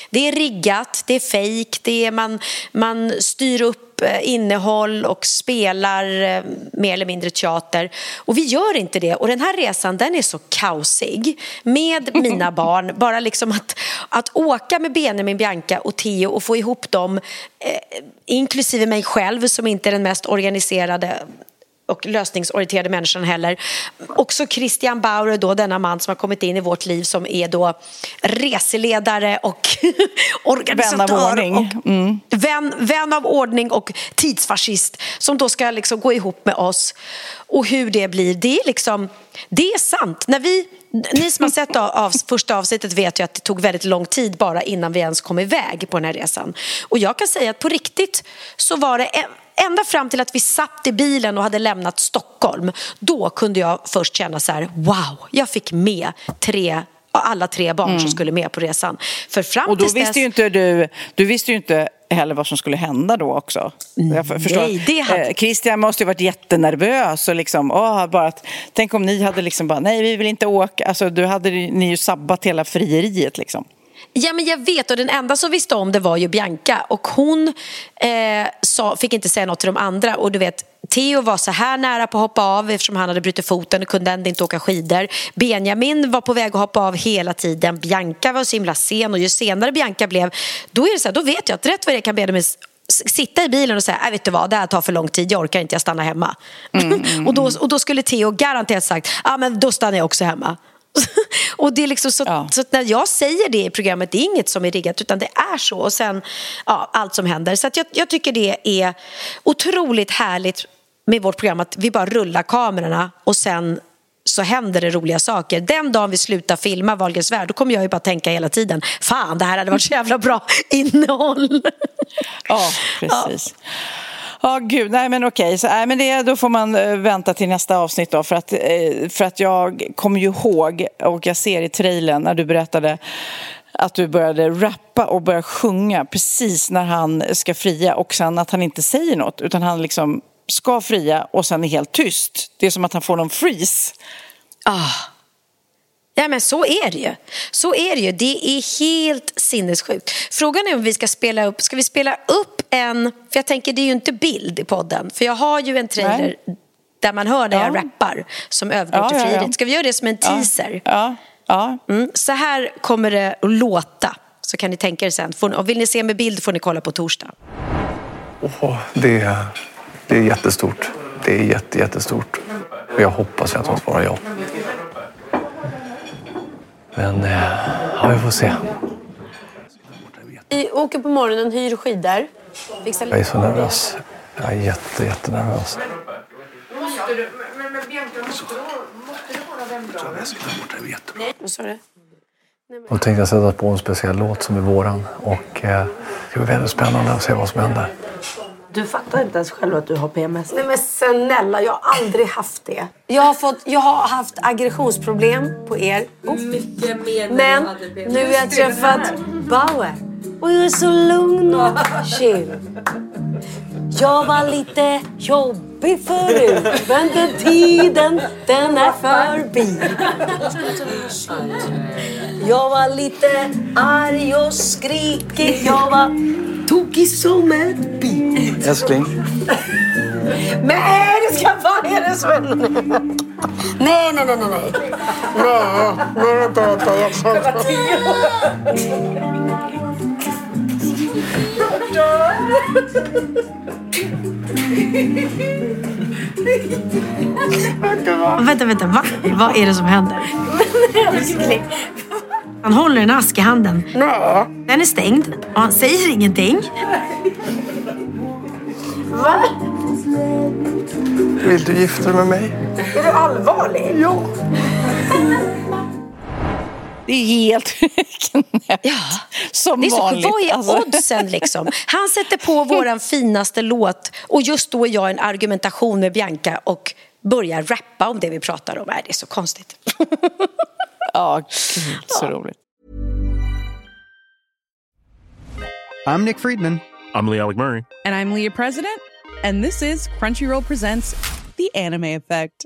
det är riggat, det är fejk, det är man, man styr upp eh, innehåll och spelar eh, mer eller mindre teater. Och vi gör inte det. Och den här resan den är så kaosig med mina barn. Bara liksom att, att åka med Benjamin, Bianca och Theo och få ihop dem, eh, inklusive mig själv som inte är den mest organiserade och lösningsorienterade människan heller. Också Christian Bauer, då, denna man som har kommit in i vårt liv som är då reseledare och organisatör. Vän av ordning. Mm. Vän, vän av ordning och tidsfascist som då ska liksom gå ihop med oss. Och hur det blir, det är liksom, det är sant. När vi ni som har sett av, av, första avsnittet vet ju att det tog väldigt lång tid bara innan vi ens kom iväg på den här resan. Och jag kan säga att på riktigt så var det ända fram till att vi satt i bilen och hade lämnat Stockholm. Då kunde jag först känna så här, wow, jag fick med tre alla tre barn mm. som skulle med på resan. För fram och då visste dess... ju inte du, du visste ju inte heller vad som skulle hända då också. Jag förstår. Nej, det hade... Eh, Christian måste ju varit jättenervös och liksom, åh, bara att, tänk om ni hade liksom bara, nej vi vill inte åka, alltså då hade ni ju sabbat hela frieriet liksom. Ja, men jag vet och den enda som visste om det var ju Bianca och hon eh, sa, fick inte säga något till de andra och du vet Theo var så här nära på att hoppa av eftersom han hade brutit foten och kunde ändå inte åka skidor. Benjamin var på väg att hoppa av hela tiden. Bianca var så himla sen och ju senare Bianca blev, då är det så här, då vet jag att rätt vad det kan Benjamin sitta i bilen och säga, äh, vet du vad, det här tar för lång tid, jag orkar inte, jag stannar hemma. Mm, mm, och, då, mm. och då skulle Theo garanterat sagt, ja ah, men då stannar jag också hemma. och det är liksom så, ja. så när jag säger det i programmet, det är inget som är riggat utan det är så. Och sen ja, allt som händer. Så jag, jag tycker det är otroligt härligt med vårt program att vi bara rullar kamerorna och sen så händer det roliga saker. Den dagen vi slutar filma Wahlgrens värld då kommer jag ju bara tänka hela tiden fan det här hade varit så jävla bra innehåll. ja, precis. Ja. Ja, gud. Nej, men okej. Så, nej, men det, då får man eh, vänta till nästa avsnitt då. För att, eh, för att jag kommer ju ihåg, och jag ser i trailern när du berättade att du började rappa och började sjunga precis när han ska fria och sen att han inte säger något utan han liksom ska fria och sen är helt tyst. Det är som att han får någon freeze. Ah. Ja men så är det ju. Så är det ju. Det är helt sinnessjukt. Frågan är om vi ska spela upp, ska vi spela upp en, för jag tänker det är ju inte bild i podden, för jag har ju en trailer Nej. där man hör när jag rappar som övergår ja, till friidrott. Ja, ja. Ska vi göra det som en teaser? Ja. ja. Mm. Så här kommer det att låta, så kan ni tänka er sen. Och vill ni se med bild får ni kolla på torsdag. Oh, det, är, det är jättestort. Det är jätte, jättestort. Jag hoppas att hon svarar ja. Men eh, ja, vi får se. Vi åker på morgonen, hyr skidor. Fixar jag är så nervös. Jag är jätte, jättenervös. Måste du, men, men Bianca, måste du, måste du vara vem bra? Vad sa du? Då tänkte jag sätta på en speciell låt som är våran. Och eh, det blir väldigt spännande att se vad som händer. Du fattar inte ens själv att du har PMS? Nej men snälla, jag har aldrig haft det. Jag har, fått, jag har haft aggressionsproblem på er. Oh. Mycket mer Men nu har jag träffat Bauer. Och jag är så lugn och chill. Jag var lite jobbig förut, men den tiden, den är förbi. Jag var lite arg och skrikig. Jag var tokig som ett bi. Älskling. Nej, det ska vad är det som Nej, nej, nej, nej. Nej, nej, vänta, vänta. Jag känner... Vänta, vänta, va? Vad är det som händer? Han håller en ask i handen. Nej. Den är stängd och han säger ingenting. Va? Vill du gifta dig med mig? Är du allvarlig? Ja. Det är helt knäppt. Ja, Som det är så, vanligt. Vad är alltså. oddsen liksom? Han sätter på våran finaste låt och just då är jag en argumentation med Bianca och börjar rappa om det vi pratar om. Äh, det är så konstigt. Ja, gud, så roligt. I'm Nick Friedman. I'm Lee Alec Murray. And I'm Leah President. And this is Crunchyroll Presents The Anime Effect.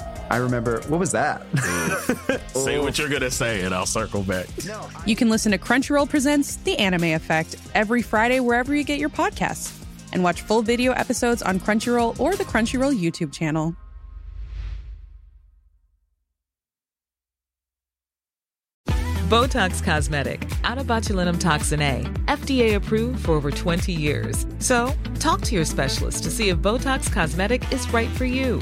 I remember, what was that? Mm. Say what you're going to say, and I'll circle back. you can listen to Crunchyroll Presents The Anime Effect every Friday wherever you get your podcasts. And watch full video episodes on Crunchyroll or the Crunchyroll YouTube channel. Botox Cosmetic, out of botulinum toxin A, FDA approved for over 20 years. So, talk to your specialist to see if Botox Cosmetic is right for you.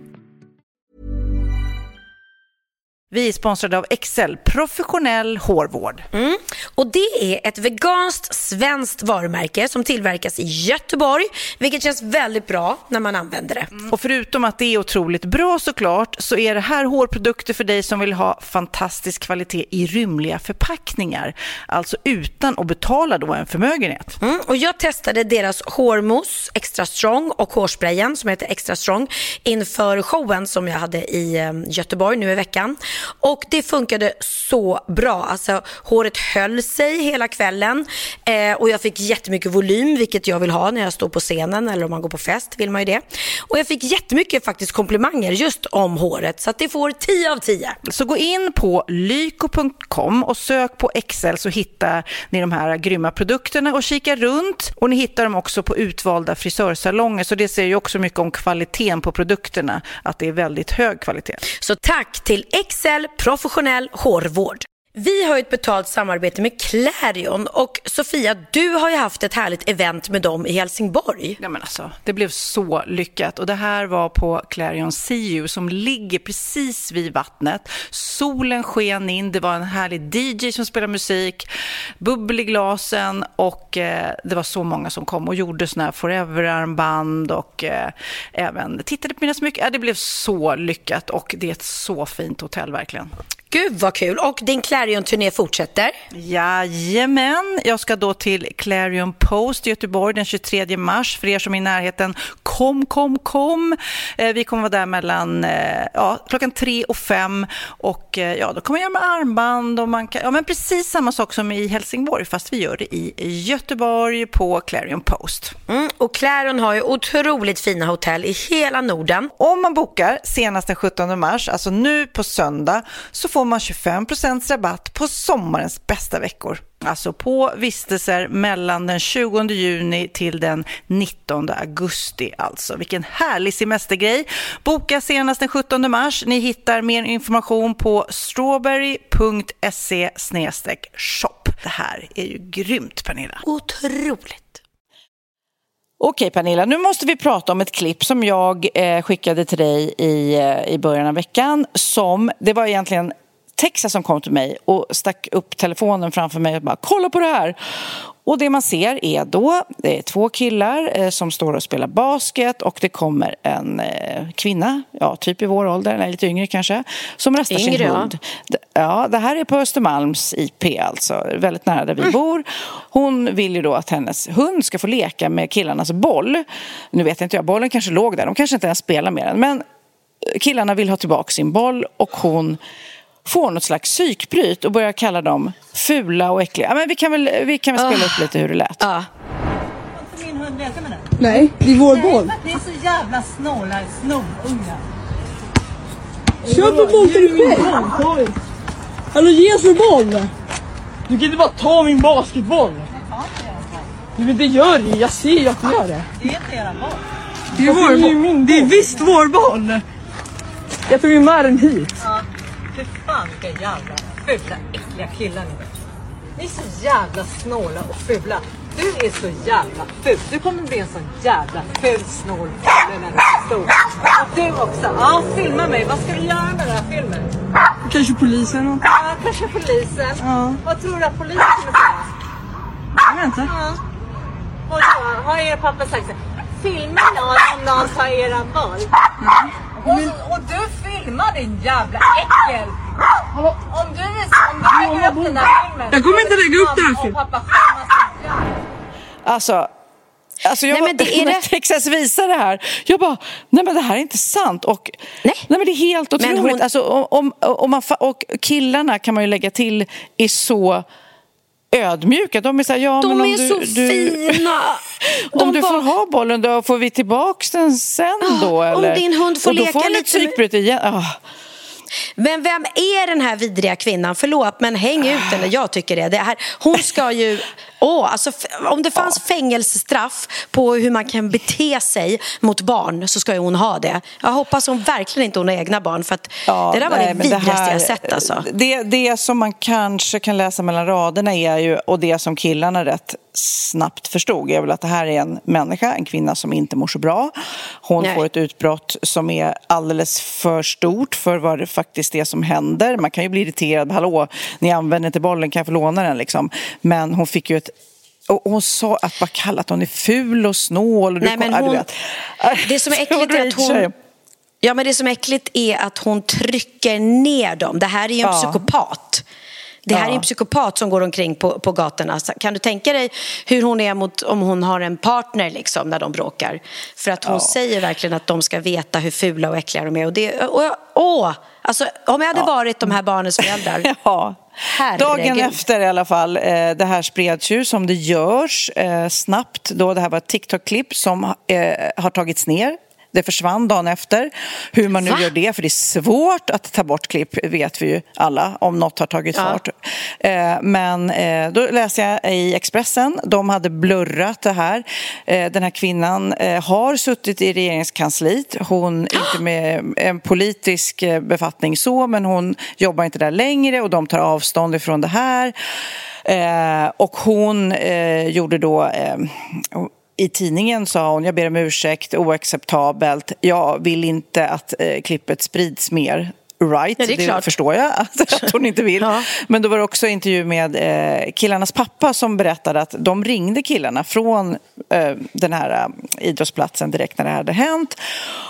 Vi är sponsrade av Excel, professionell hårvård. Mm. Och det är ett veganskt svenskt varumärke som tillverkas i Göteborg, vilket känns väldigt bra när man använder det. Och förutom att det är otroligt bra såklart så är det här hårprodukter för dig som vill ha fantastisk kvalitet i rymliga förpackningar. Alltså utan att betala då en förmögenhet. Mm. Och jag testade deras hårmousse Extra Strong och hårsprayen som heter Extra Strong inför showen som jag hade i eh, Göteborg nu i veckan. Och det funkade så bra. Alltså håret höll sig hela kvällen eh, och jag fick jättemycket volym, vilket jag vill ha när jag står på scenen eller om man går på fest vill man ju det. Och jag fick jättemycket faktiskt komplimanger just om håret, så det får 10 av 10. Så gå in på lyko.com och sök på Excel så hittar ni de här grymma produkterna och kika runt. Och ni hittar dem också på utvalda frisörsalonger, så det säger ju också mycket om kvaliteten på produkterna, att det är väldigt hög kvalitet. Så tack till Excel professionell hårvård. Vi har ett betalt samarbete med Clarion och Sofia, du har ju haft ett härligt event med dem i Helsingborg. Ja, men alltså, det blev så lyckat och det här var på Clarion CU som ligger precis vid vattnet. Solen sken in, det var en härlig DJ som spelade musik, bubbel i glasen och eh, det var så många som kom och gjorde såna här forever-armband och eh, även tittade på mina smycken. Ja, det blev så lyckat och det är ett så fint hotell verkligen. Gud vad kul! Och din Clarion-turné fortsätter? Jajamän, jag ska då till Clarion Post i Göteborg den 23 mars. För er som är i närheten, kom, kom, kom! Eh, vi kommer vara där mellan eh, ja, klockan tre och fem och eh, ja, då kommer jag göra med armband och man kan, ja men precis samma sak som i Helsingborg fast vi gör det i Göteborg på Clarion Post. Mm, och Clarion har ju otroligt fina hotell i hela Norden. Om man bokar senast den 17 mars, alltså nu på söndag, så får man 25 rabatt på sommarens bästa veckor. Alltså på vistelser mellan den 20 juni till den 19 augusti alltså. Vilken härlig semestergrej. Boka senast den 17 mars. Ni hittar mer information på strawberry.se shop. Det här är ju grymt Pernilla. Otroligt. Okej Pernilla, nu måste vi prata om ett klipp som jag eh, skickade till dig i, eh, i början av veckan. Som, det var egentligen Texas som kom till mig och stack upp telefonen framför mig och bara kolla på det här. Och det man ser är då det är två killar eh, som står och spelar basket och det kommer en eh, kvinna, ja typ i vår ålder, eller lite yngre kanske, som rastar Yngre, sin ja. hund. D- Ja, det här är på Östermalms IP alltså, väldigt nära där vi bor. Hon vill ju då att hennes hund ska få leka med killarnas boll. Nu vet inte jag, bollen kanske låg där, de kanske inte ens spelar med den. Men killarna vill ha tillbaka sin boll och hon får något slags psykbryt och börjar kalla dem fula och äckliga. Men vi kan väl, vi kan väl spela upp lite hur det lät. Min den? Nej, det är vår boll. Ni är så jävla snåla snorungar. Köp en boll till dig själv. Hallå ge oss en boll. Du kan inte bara ta min basketboll. Du vill inte göra det, jag ser ju att du gör det. Det är inte era barn. Det är vår boll. Det är visst vår boll. Jag tog ju med den hit. Ja. Fy fan vilka jävla fula äckliga killar ni är. Ni är så jävla snåla och fula. Du är så jävla ful. Du kommer bli en sån jävla ful snål när du är stor. Och du också. Ja, filma mig. Vad ska du göra med den här filmen? Kanske polisen. Ja, kanske polisen. Ja. Vad tror du att polisen kommer säga? Jag vet inte. Ja. Och då har er pappa sagt så här, Filma någon om någon tar era boll. Och, och du filmar din jävla äckel. Om du, om du lägger upp den här filmen. Jag kommer inte lägga upp den här filmen. Alltså, alltså jag, Nej, men det är när det- Texas visar det här, jag bara, nej men det här är inte sant. Och, Nej. nej men det är helt Men otroligt. hon- Alltså, om, om, om man, fa- och killarna kan man ju lägga till är så ödmjuka. De är så här, ja, De men om är du, så du, fina. om De du bara- får ha bollen då får vi tillbaks den sen då. om Eller? din hund får och då leka får hon ett lite psykbryt igen. Ah. Men vem är den här vidriga kvinnan? Förlåt, men häng ut henne. Jag tycker det. det här, hon ska ju... Åh, alltså, om det fanns fängelsestraff på hur man kan bete sig mot barn så ska ju hon ha det. Jag hoppas hon verkligen inte hon har egna barn för att Ja, det där var nej, det vidrigaste här- jag sett alltså. Det, det som man kanske kan läsa mellan raderna är ju, och det som killarna rätt snabbt förstod, är väl att det här är en människa, en kvinna som inte mår så bra. Hon Nej. får ett utbrott som är alldeles för stort för vad det faktiskt är som händer. Man kan ju bli irriterad, hallå, ni använder inte bollen, kan jag få låna den liksom? Men hon fick ju ett och hon sa att bara kalla att hon är ful och snål. Och du Nej, men hon-. Det som är äckligt är att hon... Ja, men det som är äckligt är att hon trycker ner dem. Det här är ju en Ja. psykopat. Det här Ja. är en psykopat som går omkring på, på gatorna. Kan du tänka dig hur hon är mot om hon har en partner liksom, när de bråkar? För att hon Ja. säger verkligen att de ska veta hur fula och äckliga de är. Och det, och, åh, alltså, om jag hade varit de här barnens föräldrar, Ja. Herregud. Dagen efter i alla fall, eh, det här spreds ju som det görs eh, snabbt. Då det här var ett TikTok-klipp som eh, har tagits ner. Det försvann dagen efter. Hur man nu Va? gör det, för det är svårt att ta bort klipp, vet vi ju alla, om något har tagit Ja. fart. Eh, Men eh, då läser jag i Expressen, de hade blurrat det här. Eh, Den här kvinnan har suttit i regeringskansliet. Hon, inte med en politisk befattning så, men hon jobbar inte där längre och de tar avstånd ifrån det här. Och hon gjorde då i tidningen sa hon, jag ber om ursäkt, oacceptabelt, jag vill inte att eh, klippet sprids mer. Right, Ja, det klart. förstår jag att, att hon inte vill. Men då var det också intervju med eh, killarnas pappa som berättade att de ringde killarna från eh, den här eh, idrottsplatsen direkt när det hade hänt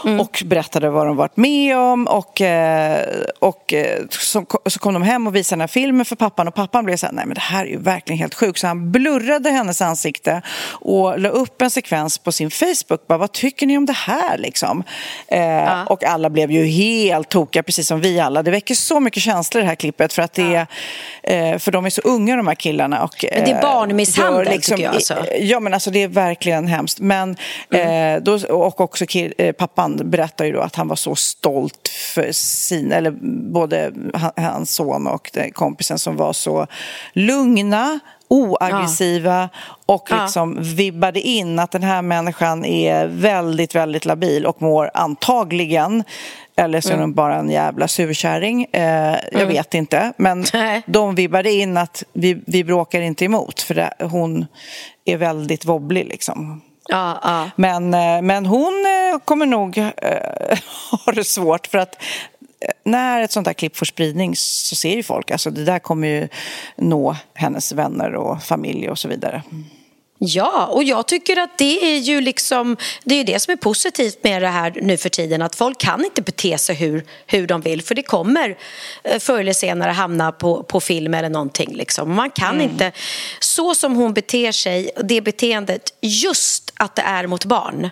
Mm. och berättade vad de varit med om och, eh, och eh, så, så kom de hem och visade den här filmen för pappan och pappan blev så här, nej men det här är ju verkligen helt sjukt så han blurrade hennes ansikte och la upp en sekvens på sin Facebook, bara vad tycker ni om det här liksom? Eh, Och alla blev ju helt tokiga, precis som vi alla. Det väcker så mycket känslor det här klippet för att det är, för de är så unga de här killarna. Och, Men det är barnmisshandel, gör tycker jag, alltså. Ja men alltså det är verkligen hemskt. Men, eh, då, och också kill, eh, pappan berättar ju då att han var så stolt för sin, eller både han, hans son och kompisen som var så lugna oaggressiva och Ja. liksom vibbade in att den här människan är väldigt, väldigt labil och mår antagligen eller så är Mm. bara en jävla surkärring. Eh, jag vet inte. Men de vibbade in att vi, vi bråkar inte emot för det, hon är väldigt wobblig liksom. Ja, ja. Men, eh, men hon eh, kommer nog äh, ha det svårt för att när ett sånt här klipp får spridning så ser ju folk, alltså det där kommer ju nå hennes vänner och familj och så vidare. Ja, och jag tycker att det är ju liksom det är det som är positivt med det här nu för tiden att folk kan inte bete sig hur, hur de vill för det kommer eh, förr eller senare hamna på, på film eller någonting liksom. Man kan inte, så som hon beter sig, det beteendet just att det är mot barn.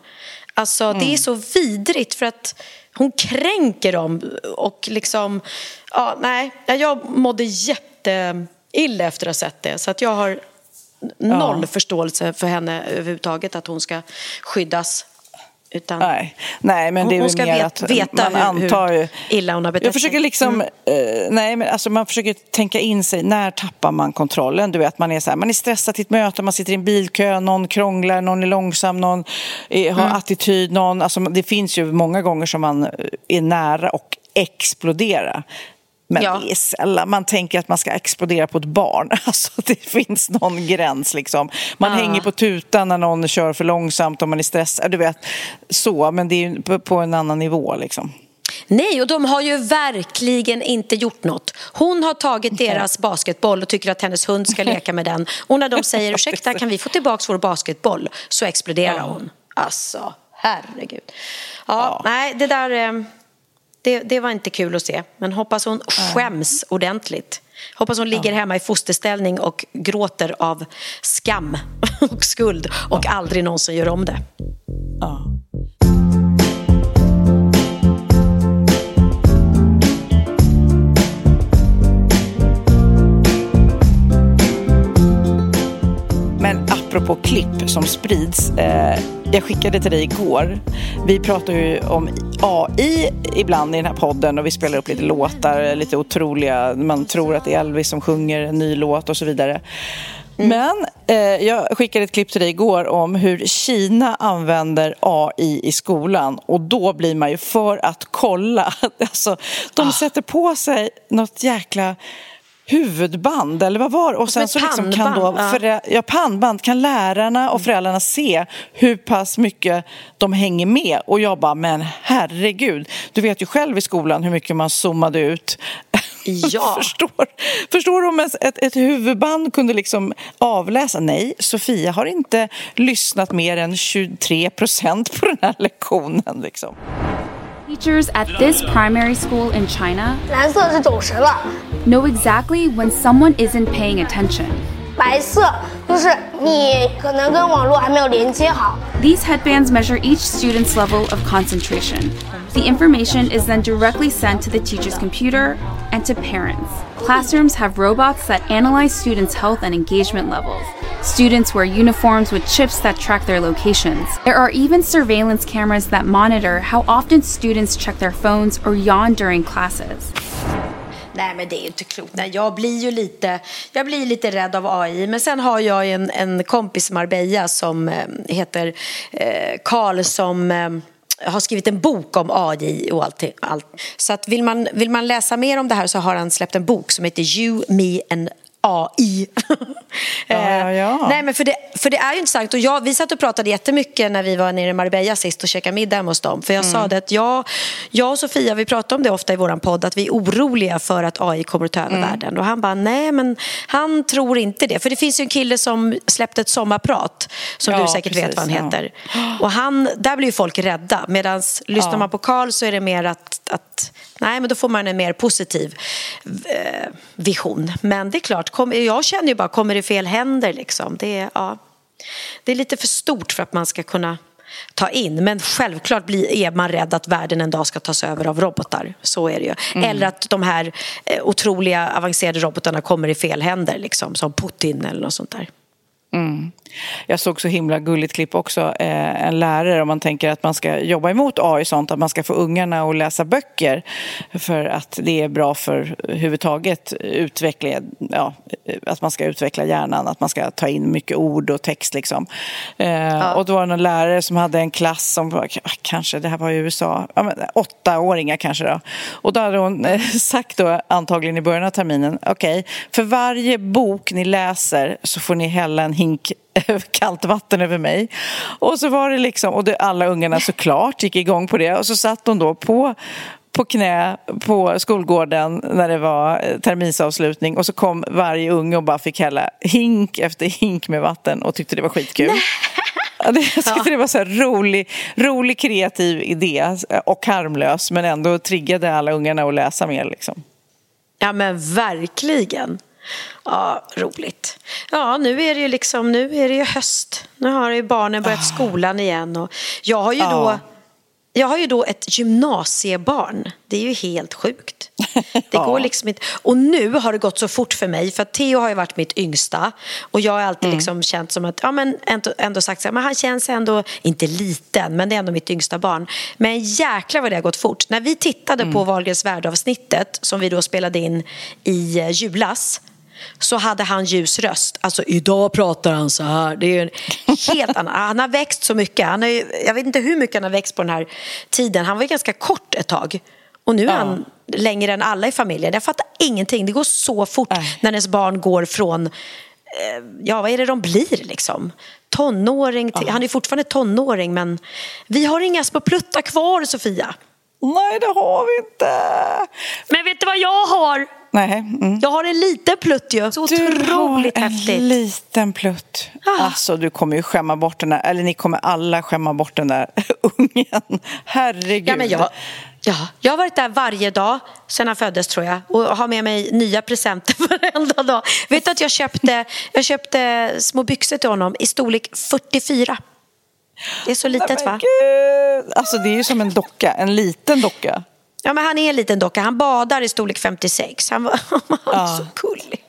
Alltså det är så vidrigt för att hon kränker dem och liksom, ja nej, jag mådde jätteilla efter att ha sett det så att jag har noll förståelse för henne överhuvudtaget att hon ska skyddas. Utan Nej, nej men det är hon ska mer vet- att veta man hur, antar hur illa hon har betett Jag försöker sig. liksom, Mm. eh, nej men alltså man försöker tänka in sig, när tappar man kontrollen? Du vet, man är så här, man är stressad till ett möte, man sitter i en bilkö, någon krånglar, någon är långsam, någon är, har Mm. attityd, någon, alltså det finns ju många gånger som man eh, är nära och explodera. Men Ja. det är sällan man tänker att man ska explodera på ett barn. Alltså det finns någon gräns liksom. Man Ja. hänger på tutan när någon kör för långsamt och man är stressad. Du vet, så, men det är på, en annan nivå liksom. Nej, och de har ju verkligen inte gjort något. Hon har tagit deras basketboll och tycker att hennes hund ska leka med den. Och när de säger ursäkta, kan vi få tillbaka vår basketboll? Så exploderar hon. Alltså, herregud. Ja, nej, det där... Det, det var inte kul att se, men hoppas hon skäms ordentligt. Hoppas hon ligger hemma i fosterställning och gråter av skam och skuld och aldrig någonsin gör om det. Apropå klipp som sprids. Eh, jag skickade till dig igår. Vi pratar ju om AI ibland i den här podden och vi spelar upp lite låtar, lite otroliga. Man tror att det är Elvis som sjunger en ny låt och så vidare. Men eh, jag skickade ett klipp till dig igår om hur Kina använder AI i skolan och då blir man ju för att kolla. Alltså, de sätter på sig något jäkla huvudband eller vad var? Och sen så liksom kan då förä- ja, pannband kan lärarna och föräldrarna se hur pass mycket de hänger med. Och jag bara, men herregud, du vet ju själv i skolan hur mycket man zoomade ut. Ja. förstår, förstår du om ett, ett, ett huvudband kunde liksom avläsa? Nej, Sofia har inte lyssnat mer än 23 procent på den här lektionen. Liksom. Teachers at this primary school in China know exactly when someone isn't paying attention. These headbands measure each student's level of concentration. The information is then directly sent to the teacher's computer and to parents. Classrooms have robots that analyze students' health and engagement levels. Students wear uniforms with chips that track their locations. There are even surveillance cameras that monitor how often students check their phones or yawn during classes. Nej, men det är inte klokt. Nej, jag blir ju lite, jag blir lite rädd av AI. Men sen har jag en, en kompis i Marbella som eh, heter Karl som eh, har skrivit en bok om AI och allt. allt. Så att vill, man, vill man läsa mer om det här så har han släppt en bok som heter You, Me and AI. Ja, ja, ja. Nej, men för det, för det är ju intressant. Och jag, vi satt och pratade jättemycket när vi var nere i Marbella sist och käkade middag hos dem. För jag Mm. sa det att jag, jag och Sofia, vi pratar om det ofta i vår podd, att vi är oroliga för att AI kommer att ta över Mm. världen. Och han bara, nej men han tror inte det. För det finns ju en kille som släppte ett sommarprat, som Ja, du säkert vet precis, vad han heter. Och han, där blir ju folk rädda. Medan lyssnar man på Carl så är det mer att, att nej men då får man en mer positiv eh, vision. Men det är klart, kom, jag känner ju bara, kommer det fel händer liksom? Det är, ja, det är lite för stort för att man ska kunna ta in. Men självklart blir, är man rädd att världen en dag ska tas över av robotar. Så är det ju. Mm. Eller att de här eh, otroliga avancerade robotarna kommer i fel händer, liksom, som Putin eller något sånt där. Mm. Jag såg så himla gulligt klipp också. Eh, en lärare, om man tänker att man ska jobba emot AI, sånt, att man ska få ungarna att läsa böcker för att det är bra för överhuvudtaget utveckla, ja, att man ska utveckla hjärnan, att man ska ta in mycket ord och text. Liksom. Eh, Och då var det någon lärare som hade en klass som var, kanske, det här var i USA, ja, åttaåringar kanske då. Och då hade hon eh, sagt då, antagligen i början av terminen, okej, för varje bok ni läser så får ni hälla en hink kallt vatten över mig. Och så var det liksom, och det, alla ungarna såklart gick igång på det. Och så satt hon då på på knä på skolgården när det var eh, terminsavslutning och så kom varje unge och bara fick hälla hink efter hink med vatten och tyckte det var skitkul. Det, jag tyckte det var så här rolig, rolig, kreativ idé och harmlös men ändå triggade alla ungarna att läsa mer. Liksom. Ja men verkligen. Ja, roligt. Ja, nu är det ju liksom, nu är det ju höst. Nu har ju barnen börjat skolan igen. Och jag har ju Ja. då jag har ju då ett gymnasiebarn. Det är ju helt sjukt. Det går liksom inte. Och nu har det gått så fort för mig. För Theo har ju varit mitt yngsta. Och jag har alltid liksom känt som att, ja men ändå, ändå sagt så här, men han känns ändå, inte liten, men det är ändå mitt yngsta barn. Men jäklar vad det har gått fort. När vi tittade på Wahlgrens värld-avsnittet, som vi då spelade in i eh, julas, så hade han ljus röst. Alltså idag pratar han så här. Det är en helt annan. Han har växt så mycket. Han har jag vet inte hur mycket han har växt på den här tiden. Han var ju ganska kort ett tag. Och nu är Ja. han längre än alla i familjen. Jag fattar ingenting. Det går så fort när ens barn går från, eh, ja vad är det de blir liksom? Tonåring till, han är fortfarande tonåring men vi har inga små pluttar kvar Sofia. Nej det har vi inte. Men vet du vad jag har? Nej. Mm. Jag har en liten plutt ju. Så Du otroligt har en häftigt. liten plutt. Alltså du kommer ju skämma bort den där, eller ni kommer alla skämma bort den där ungen. Herregud. Ja, men jag, ja, jag har varit där varje dag sedan han föddes tror jag och har med mig nya presenter varenda dag. Vet du att jag köpte, jag köpte små byxor till honom i storlek 44. Det är så litet Nej, va? Gud. Alltså det är ju som en docka, en liten docka. Ja, men han är en liten docka. Han badar i storlek 56. Han, var, han är så gullig.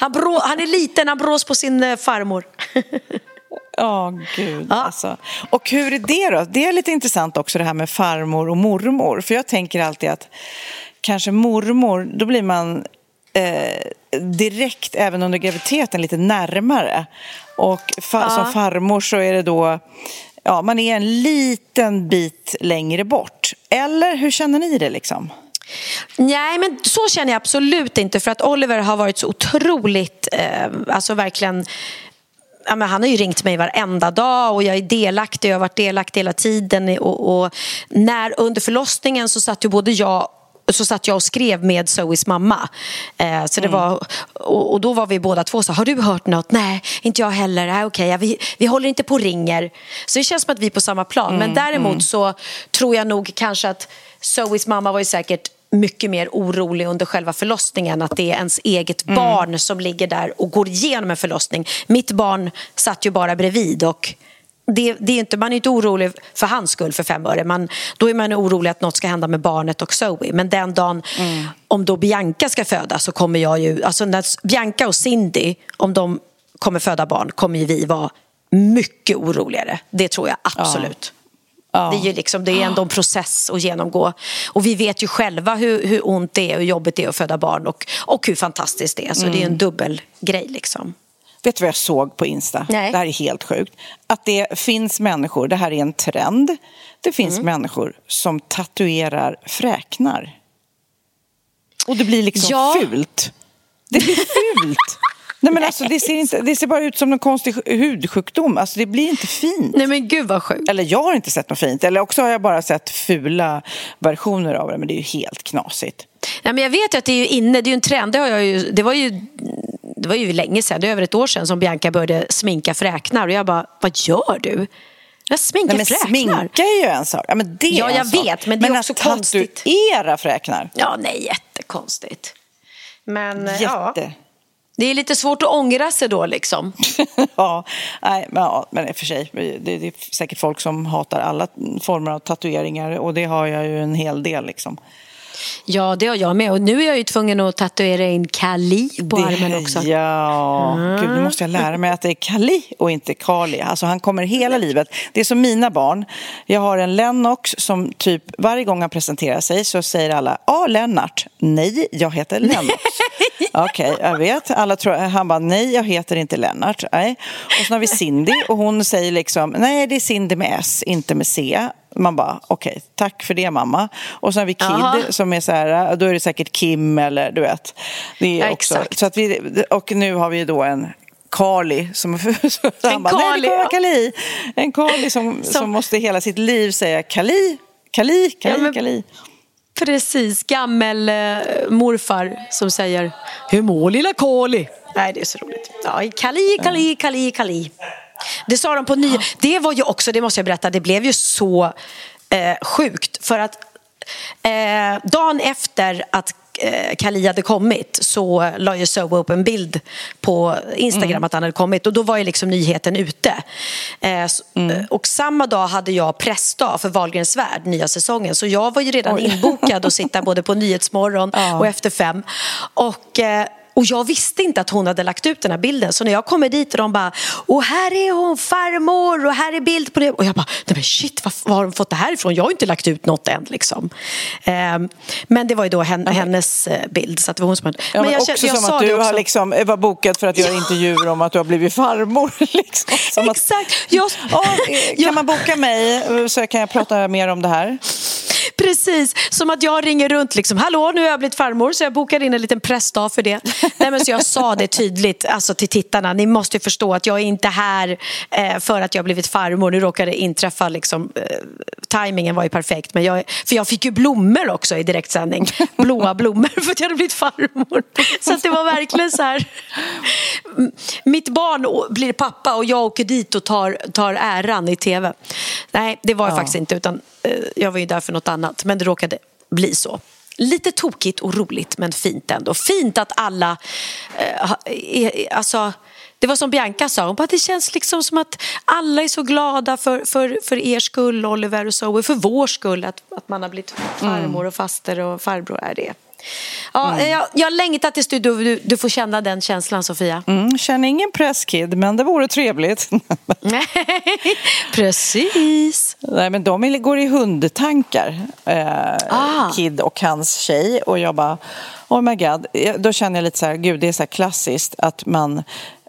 Han, brå, han är liten, han brås på sin eh, farmor. Ja, gud alltså. Och hur är det då? Det är lite intressant också det här med farmor och mormor. För jag tänker alltid att kanske mormor, då blir man eh, direkt även under graviditeten lite närmare. Och fa- Ja. som farmor så är det då, ja man är en liten bit längre bort. Eller hur känner ni det liksom? Nej, men så känner jag absolut inte. För att Oliver har varit så otroligt, eh, alltså verkligen Ja, men han har ju ringt mig varenda dag och jag är delaktig. Jag har varit delaktig hela tiden. Och, och när under förlossningen så satt ju både jag så satt jag och skrev med Zoes mamma. Eh, så det var, och, och då var vi båda två så har du hört något? Nej, inte jag heller. Okej, ja, vi, vi håller inte på och ringer. Så det känns som att vi är på samma plan. Men däremot så tror jag nog kanske att Zoes mamma var ju säkert mycket mer orolig under själva förlossningen att det är ens eget barn som ligger där och går igenom en förlossning. Mitt barn satt ju bara bredvid och det, det är inte, man är inte orolig för hans skull för fem öre. Man, då är man orolig att något ska hända med barnet och Zoe. Men den dagen, om då Bianca ska födas så kommer jag ju... Alltså när Bianca och Cindy, om de kommer föda barn, kommer vi vara mycket oroligare. Det tror jag absolut. Det är ju liksom, det är ändå en process att genomgå. Och vi vet ju själva hur, hur ont det är och hur jobbigt det är att föda barn och, och hur fantastiskt det är. Så det är en Mm. dubbel grej liksom. Vet du vad jag såg på Insta? Nej. Det här är helt sjukt. Att det finns människor, det här är en trend, det finns Mm. människor som tatuerar fräknar. Och det blir liksom Ja. fult. Det blir fult. Nej men alltså det ser, inte, det ser bara ut som en konstig hudsjukdom. Alltså det blir inte fint. Nej men gud vad sjukt. Eller jag har inte sett något fint. Eller också har jag bara sett fula versioner av det. Men det är ju helt knasigt. Nej, men jag vet ju att det är inne, det är ju en trend. Det, har jag ju, det, var ju, det var ju länge sedan, det är över ett år sedan som Bianca började sminka fräknar. Och jag bara, vad gör du? Jag sminkar Nej, men fräknar. sminka är ju en sak. Ja, men det är Ja, jag sak. vet, men det är också att konstigt. tatuera fräknar. Ja, nej, jättekonstigt. Men Jätte. ja, det är lite svårt att ångra sig då liksom. ja, nej, men, ja, men för sig. Det, det är säkert folk som hatar alla former av tatueringar och det har jag ju en hel del. Liksom. Ja, det har jag med. Och nu är jag ju tvungen att tatuera in Kali på armen också. Ja, Mm. Gud, nu måste jag lära mig att det är Kali och inte Kali. Alltså han kommer hela livet. Det är som mina barn. Jag har en Lennox som typ varje gång han presenterar sig så säger alla Ja, Lennart. Nej, jag heter Lennox. Okej, jag vet. Alla tror, han bara nej, jag heter inte Lennart. Nej. Och så har vi Cindy och hon säger liksom nej, det är Cindy med S, inte med C. Man bara okej, tack för det mamma. Och så har vi Kid Jaha. som är så här, då är det säkert Kim eller du vet. Det är Ja, också, exakt. så att vi, och nu har vi då en Carly som han bara, nej Carly, ja. Kali. En Carly som, som... måste hela sitt liv säga Kali, Kali, Kali, Ja, men- Kali. Precis, gammel eh, morfar som säger Hur mår lilla Kali? Nej, det är så roligt. Ja, Kali, Kali, Kali, Kali. Det sa de på ny... Det var ju också, det måste jag berätta, det blev ju så eh, sjukt. För att eh, dagen efter att eh, Kali hade kommit så la ju Zoe upp en bild på Instagram att han hade kommit och då var ju liksom nyheten ute. Eh, eh, Och samma dag hade jag pressdag för Wahlgrens värld, nya säsongen. Så jag var ju redan Oj. inbokad att sitta både på Nyhetsmorgon och Efter fem. Och, eh, och jag visste inte att hon hade lagt ut den här bilden. Så när jag kommer dit och de bara, och här är hon, farmor, och här är bild på det. Och jag bara, nej men shit, var, var har de fått det här ifrån? Jag har inte lagt ut något än liksom. Ehm, men det var ju då hen, hennes eh, bild. Så att det var hon som. Ja, men jag också kände- jag som sa att du har liksom, var bokad för att göra intervjuer om att du har blivit farmor. Liksom. Som att, Exakt. Jag, ja, eh, kan man boka mig eh, så kan jag prata mer om det här? Precis, som att jag ringer runt liksom, hallå nu har jag blivit farmor så jag bokade in en liten pressdag för det. Nej, men så jag sa det tydligt alltså, till tittarna, ni måste förstå att jag är inte här eh, för att jag har blivit farmor. Nu råkade det inträffa, liksom, eh, tajmingen var ju perfekt. Men jag, för jag fick ju blommor också i direktsändning, blåa blommor för att jag hade blivit farmor. Så det var verkligen så här, mitt barn blir pappa och jag åker dit och tar, tar äran i tv. Nej, det var jag Ja. faktiskt inte utan jag var ju där för något annat. Men det råkade bli så. Lite tokigt och roligt men fint ändå. Fint att alla, eh, ha- är- alltså det var som Bianca sa, hon bara, det känns liksom som att alla är så glada för, för, för er skull, Oliver och Zoe, för vår skull, att, att man har blivit farmor och faster och farbror är det. Ja, jag, jag längtar tills du, du, du får känna den känslan, Sofia. Mm, känner ingen presskid, men det vore trevligt. Precis. Nej, men de går i hundtankar, eh, Ah. Kid och hans tjej. Och jag bara, oh my god. Jag- Då känner jag lite så här, gud det är så här klassiskt att man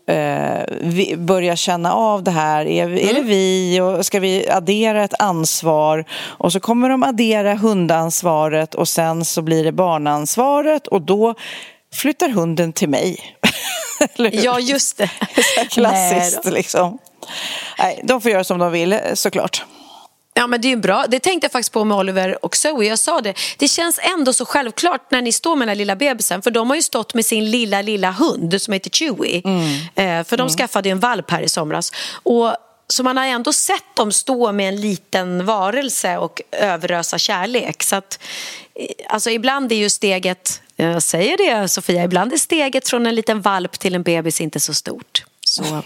eh, vi börjar känna av det här. Är, är det vi? Och ska vi addera ett ansvar? Och så kommer de addera hundansvaret och sen så blir det barnansvaret och då flyttar hunden till mig. Ja, just det. Klassiskt Nej liksom. Nej, de får göra som de vill såklart. Ja, men det är ju bra. Det tänkte jag faktiskt på med Oliver och Zoe. Jag sa det. Det känns ändå så självklart när ni står med den här lilla bebisen. För de har ju stått med sin lilla, lilla hund som heter Chewie. Eh, för de skaffade ju en valp här i somras. Och så man har ändå sett dem stå med en liten varelse och överösa kärlek. Så att, eh, alltså ibland är ju steget, jag säger det Sofia, ibland är steget från en liten valp till en bebis inte så stort. Så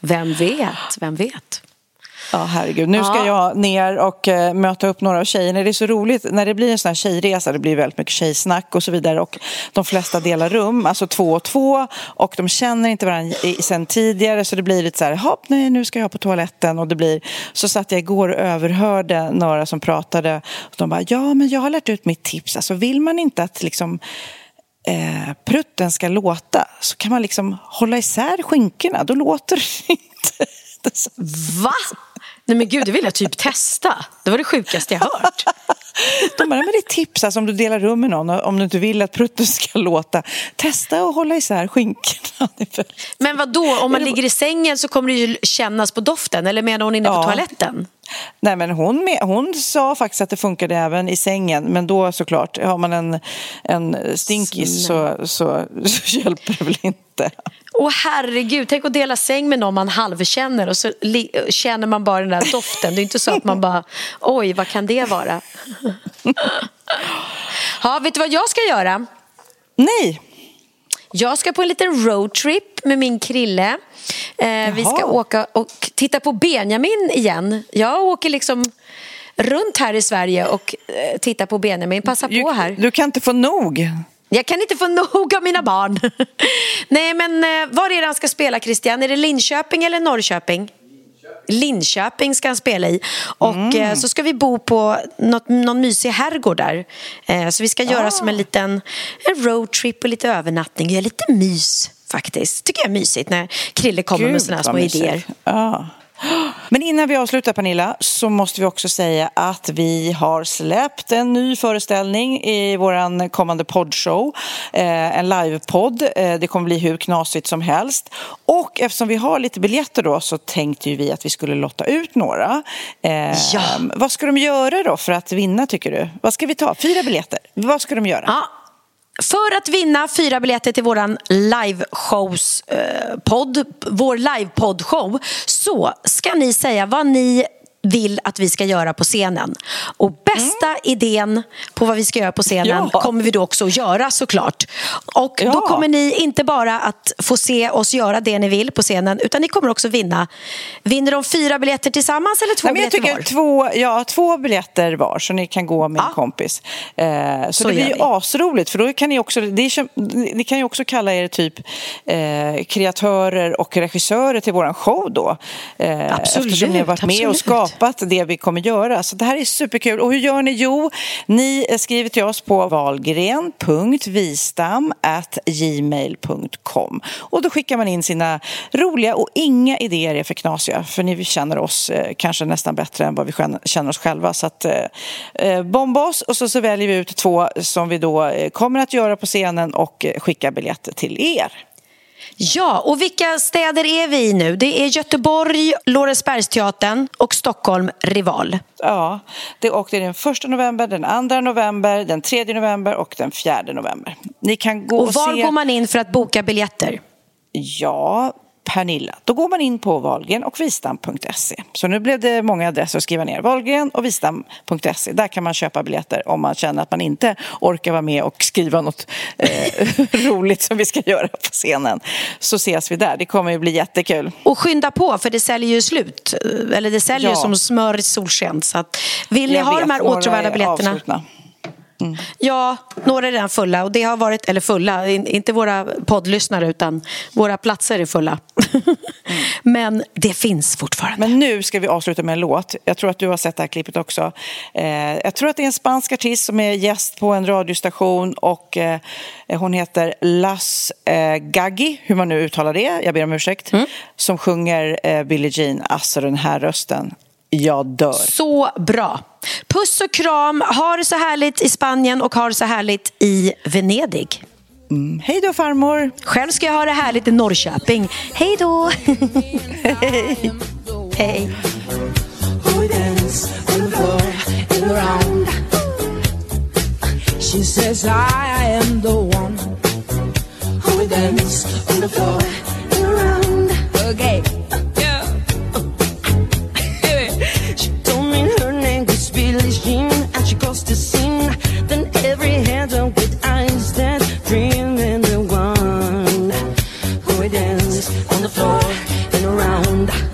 vem vet, vem vet. Ja, herregud. Nu ska Ja. jag ner och eh, möta upp några av tjejerna. Det är så roligt när det blir en sån här tjejresa. Det blir väldigt mycket tjejsnack och så vidare. Och de flesta delar rum, alltså två och två. Och de känner inte varandra i- sen tidigare. Så det blir lite så här, hopp, nej, nu ska jag på toaletten. Och det blir... Så satt jag igår och överhörde några som pratade. Och de bara, ja, men jag har lärt ut mitt tips. Alltså vill man inte att liksom eh, prutten ska låta så kan man liksom hålla isär skinkorna. Då låter det inte. Va? Nej men gud, det vill jag typ testa. Det var det sjukaste jag hört. De bara, men det är tips alltså, om du delar rum med någon om du inte vill att prutten ska låta. Testa att hålla isär skinkorna. Men vad då? om man ligger i sängen så kommer det ju kännas på doften. Eller menar hon inne på Ja. toaletten? Nej, men hon, med, hon sa faktiskt att det funkade även i sängen. Men då såklart, har man en, en stinkis så, så, så hjälper det väl inte. Åh herregud, tänk att dela säng med någon man halvkänner och så känner man bara den där doften. Det är inte så att man bara, oj vad kan det vara? Ja, vet du vad jag ska göra? Nej. Jag ska på en liten roadtrip med min krille. Eh, vi ska åka och titta på Benjamin igen. Jag åker liksom runt här i Sverige och eh, tittar på Benjamin. Passa på här. Du kan inte få nog. Jag kan inte få nog av mina barn. Nej, men eh, var är det han ska spela, Christian? Är det Linköping eller Norrköping? Linköping ska han spela i. Och Mm. eh, så ska vi bo på något, någon mysig herrgård där. Eh, så vi ska göra Ah. som en liten en roadtrip och lite övernattning. Göra lite mys faktiskt. Tycker jag är mysigt när Krille kommer med Gud, sådana här vad små mysigt. idéer. Ja. Men innan vi avslutar Pernilla så måste vi också säga att vi har släppt en ny föreställning i vår kommande poddshow. Eh, en livepodd. Eh, det kommer bli hur knasigt som helst. Och eftersom vi har lite biljetter då så tänkte ju vi att vi skulle lotta ut några. Eh, Ja. Vad ska de göra då för att vinna tycker du? Vad ska vi ta? Fyra biljetter. Vad ska de göra? Ja. För att vinna fyra biljetter till våran liveshows eh, podd, vår livepodd-show så ska ni säga vad ni vill att vi ska göra på scenen. Och bästa idén på vad vi ska göra på scenen Mm. Ja. kommer vi då också att göra såklart. Och då Ja. kommer ni inte bara att få se oss göra det ni vill på scenen utan ni kommer också vinna. Vinner de fyra biljetter tillsammans eller två Nej, men jag biljetter tycker var? två, ja, två biljetter var så ni kan gå med en kompis. Eh, så, Så det blir ju asroligt för då kan ni också, det är, ni kan ju också kalla er typ eh, kreatörer och regissörer till våran show då. Eh, Absolut, Eftersom ni har varit med och absolut skapat det vi kommer göra. Så det här är superkul. Och hur gör ni? Jo, ni skriver till oss på valgren.vistam.gmail.com och då skickar man in sina roliga och inga idéer är för knasiga för ni känner oss eh, kanske nästan bättre än vad vi känner- oss själva. Så att, eh, eh, bomba oss och så, så väljer vi ut två som vi då eh, kommer att göra på scenen och eh, skicka biljetter till er. Ja, och vilka städer är vi i nu? Det är Göteborg, Lorensbergsteatern och Stockholm, Rival. Ja, det åkte den första november, den 2 november, den 3 november och den 4 november. Ni kan gå och, Och var se... går man in för att boka biljetter? Ja, Pernilla. Då går man in på valgren och vistam.se. Så nu blev det många adresser att skriva ner. Valgren och vistam.se. Där kan man köpa biljetter om man känner att man inte orkar vara med och skriva något eh, roligt som vi ska göra på scenen. Så ses vi där. Det kommer ju bli jättekul. Och skynda på för det säljer ju slut. Eller det säljer Ja. som smör i solsken. Så att, vill ni Jag ha vet, de här är biljetterna? avslutna. Ja, några är redan fulla och det har varit, eller fulla, in- inte våra poddlyssnare utan våra platser är fulla. Men det finns fortfarande. Men nu ska vi avsluta med en låt. Jag tror att du har sett det här klippet också. Eh, jag tror att det är en spansk artist som är gäst på en radiostation och eh, hon heter Las eh, Gaggi, hur man nu uttalar det, jag ber om ursäkt, som sjunger eh, Billie Jean. Alltså den här rösten, jag dör. Så bra. Puss och kram. Ha det så härligt i Spanien och ha det så härligt i Venedig. Mm. Hej då farmor. Själv ska jag ha det härligt i Norrköping. Hej då. Hej. She says I am the one who dance on the floor and around. Okay. Dance on the floor and around.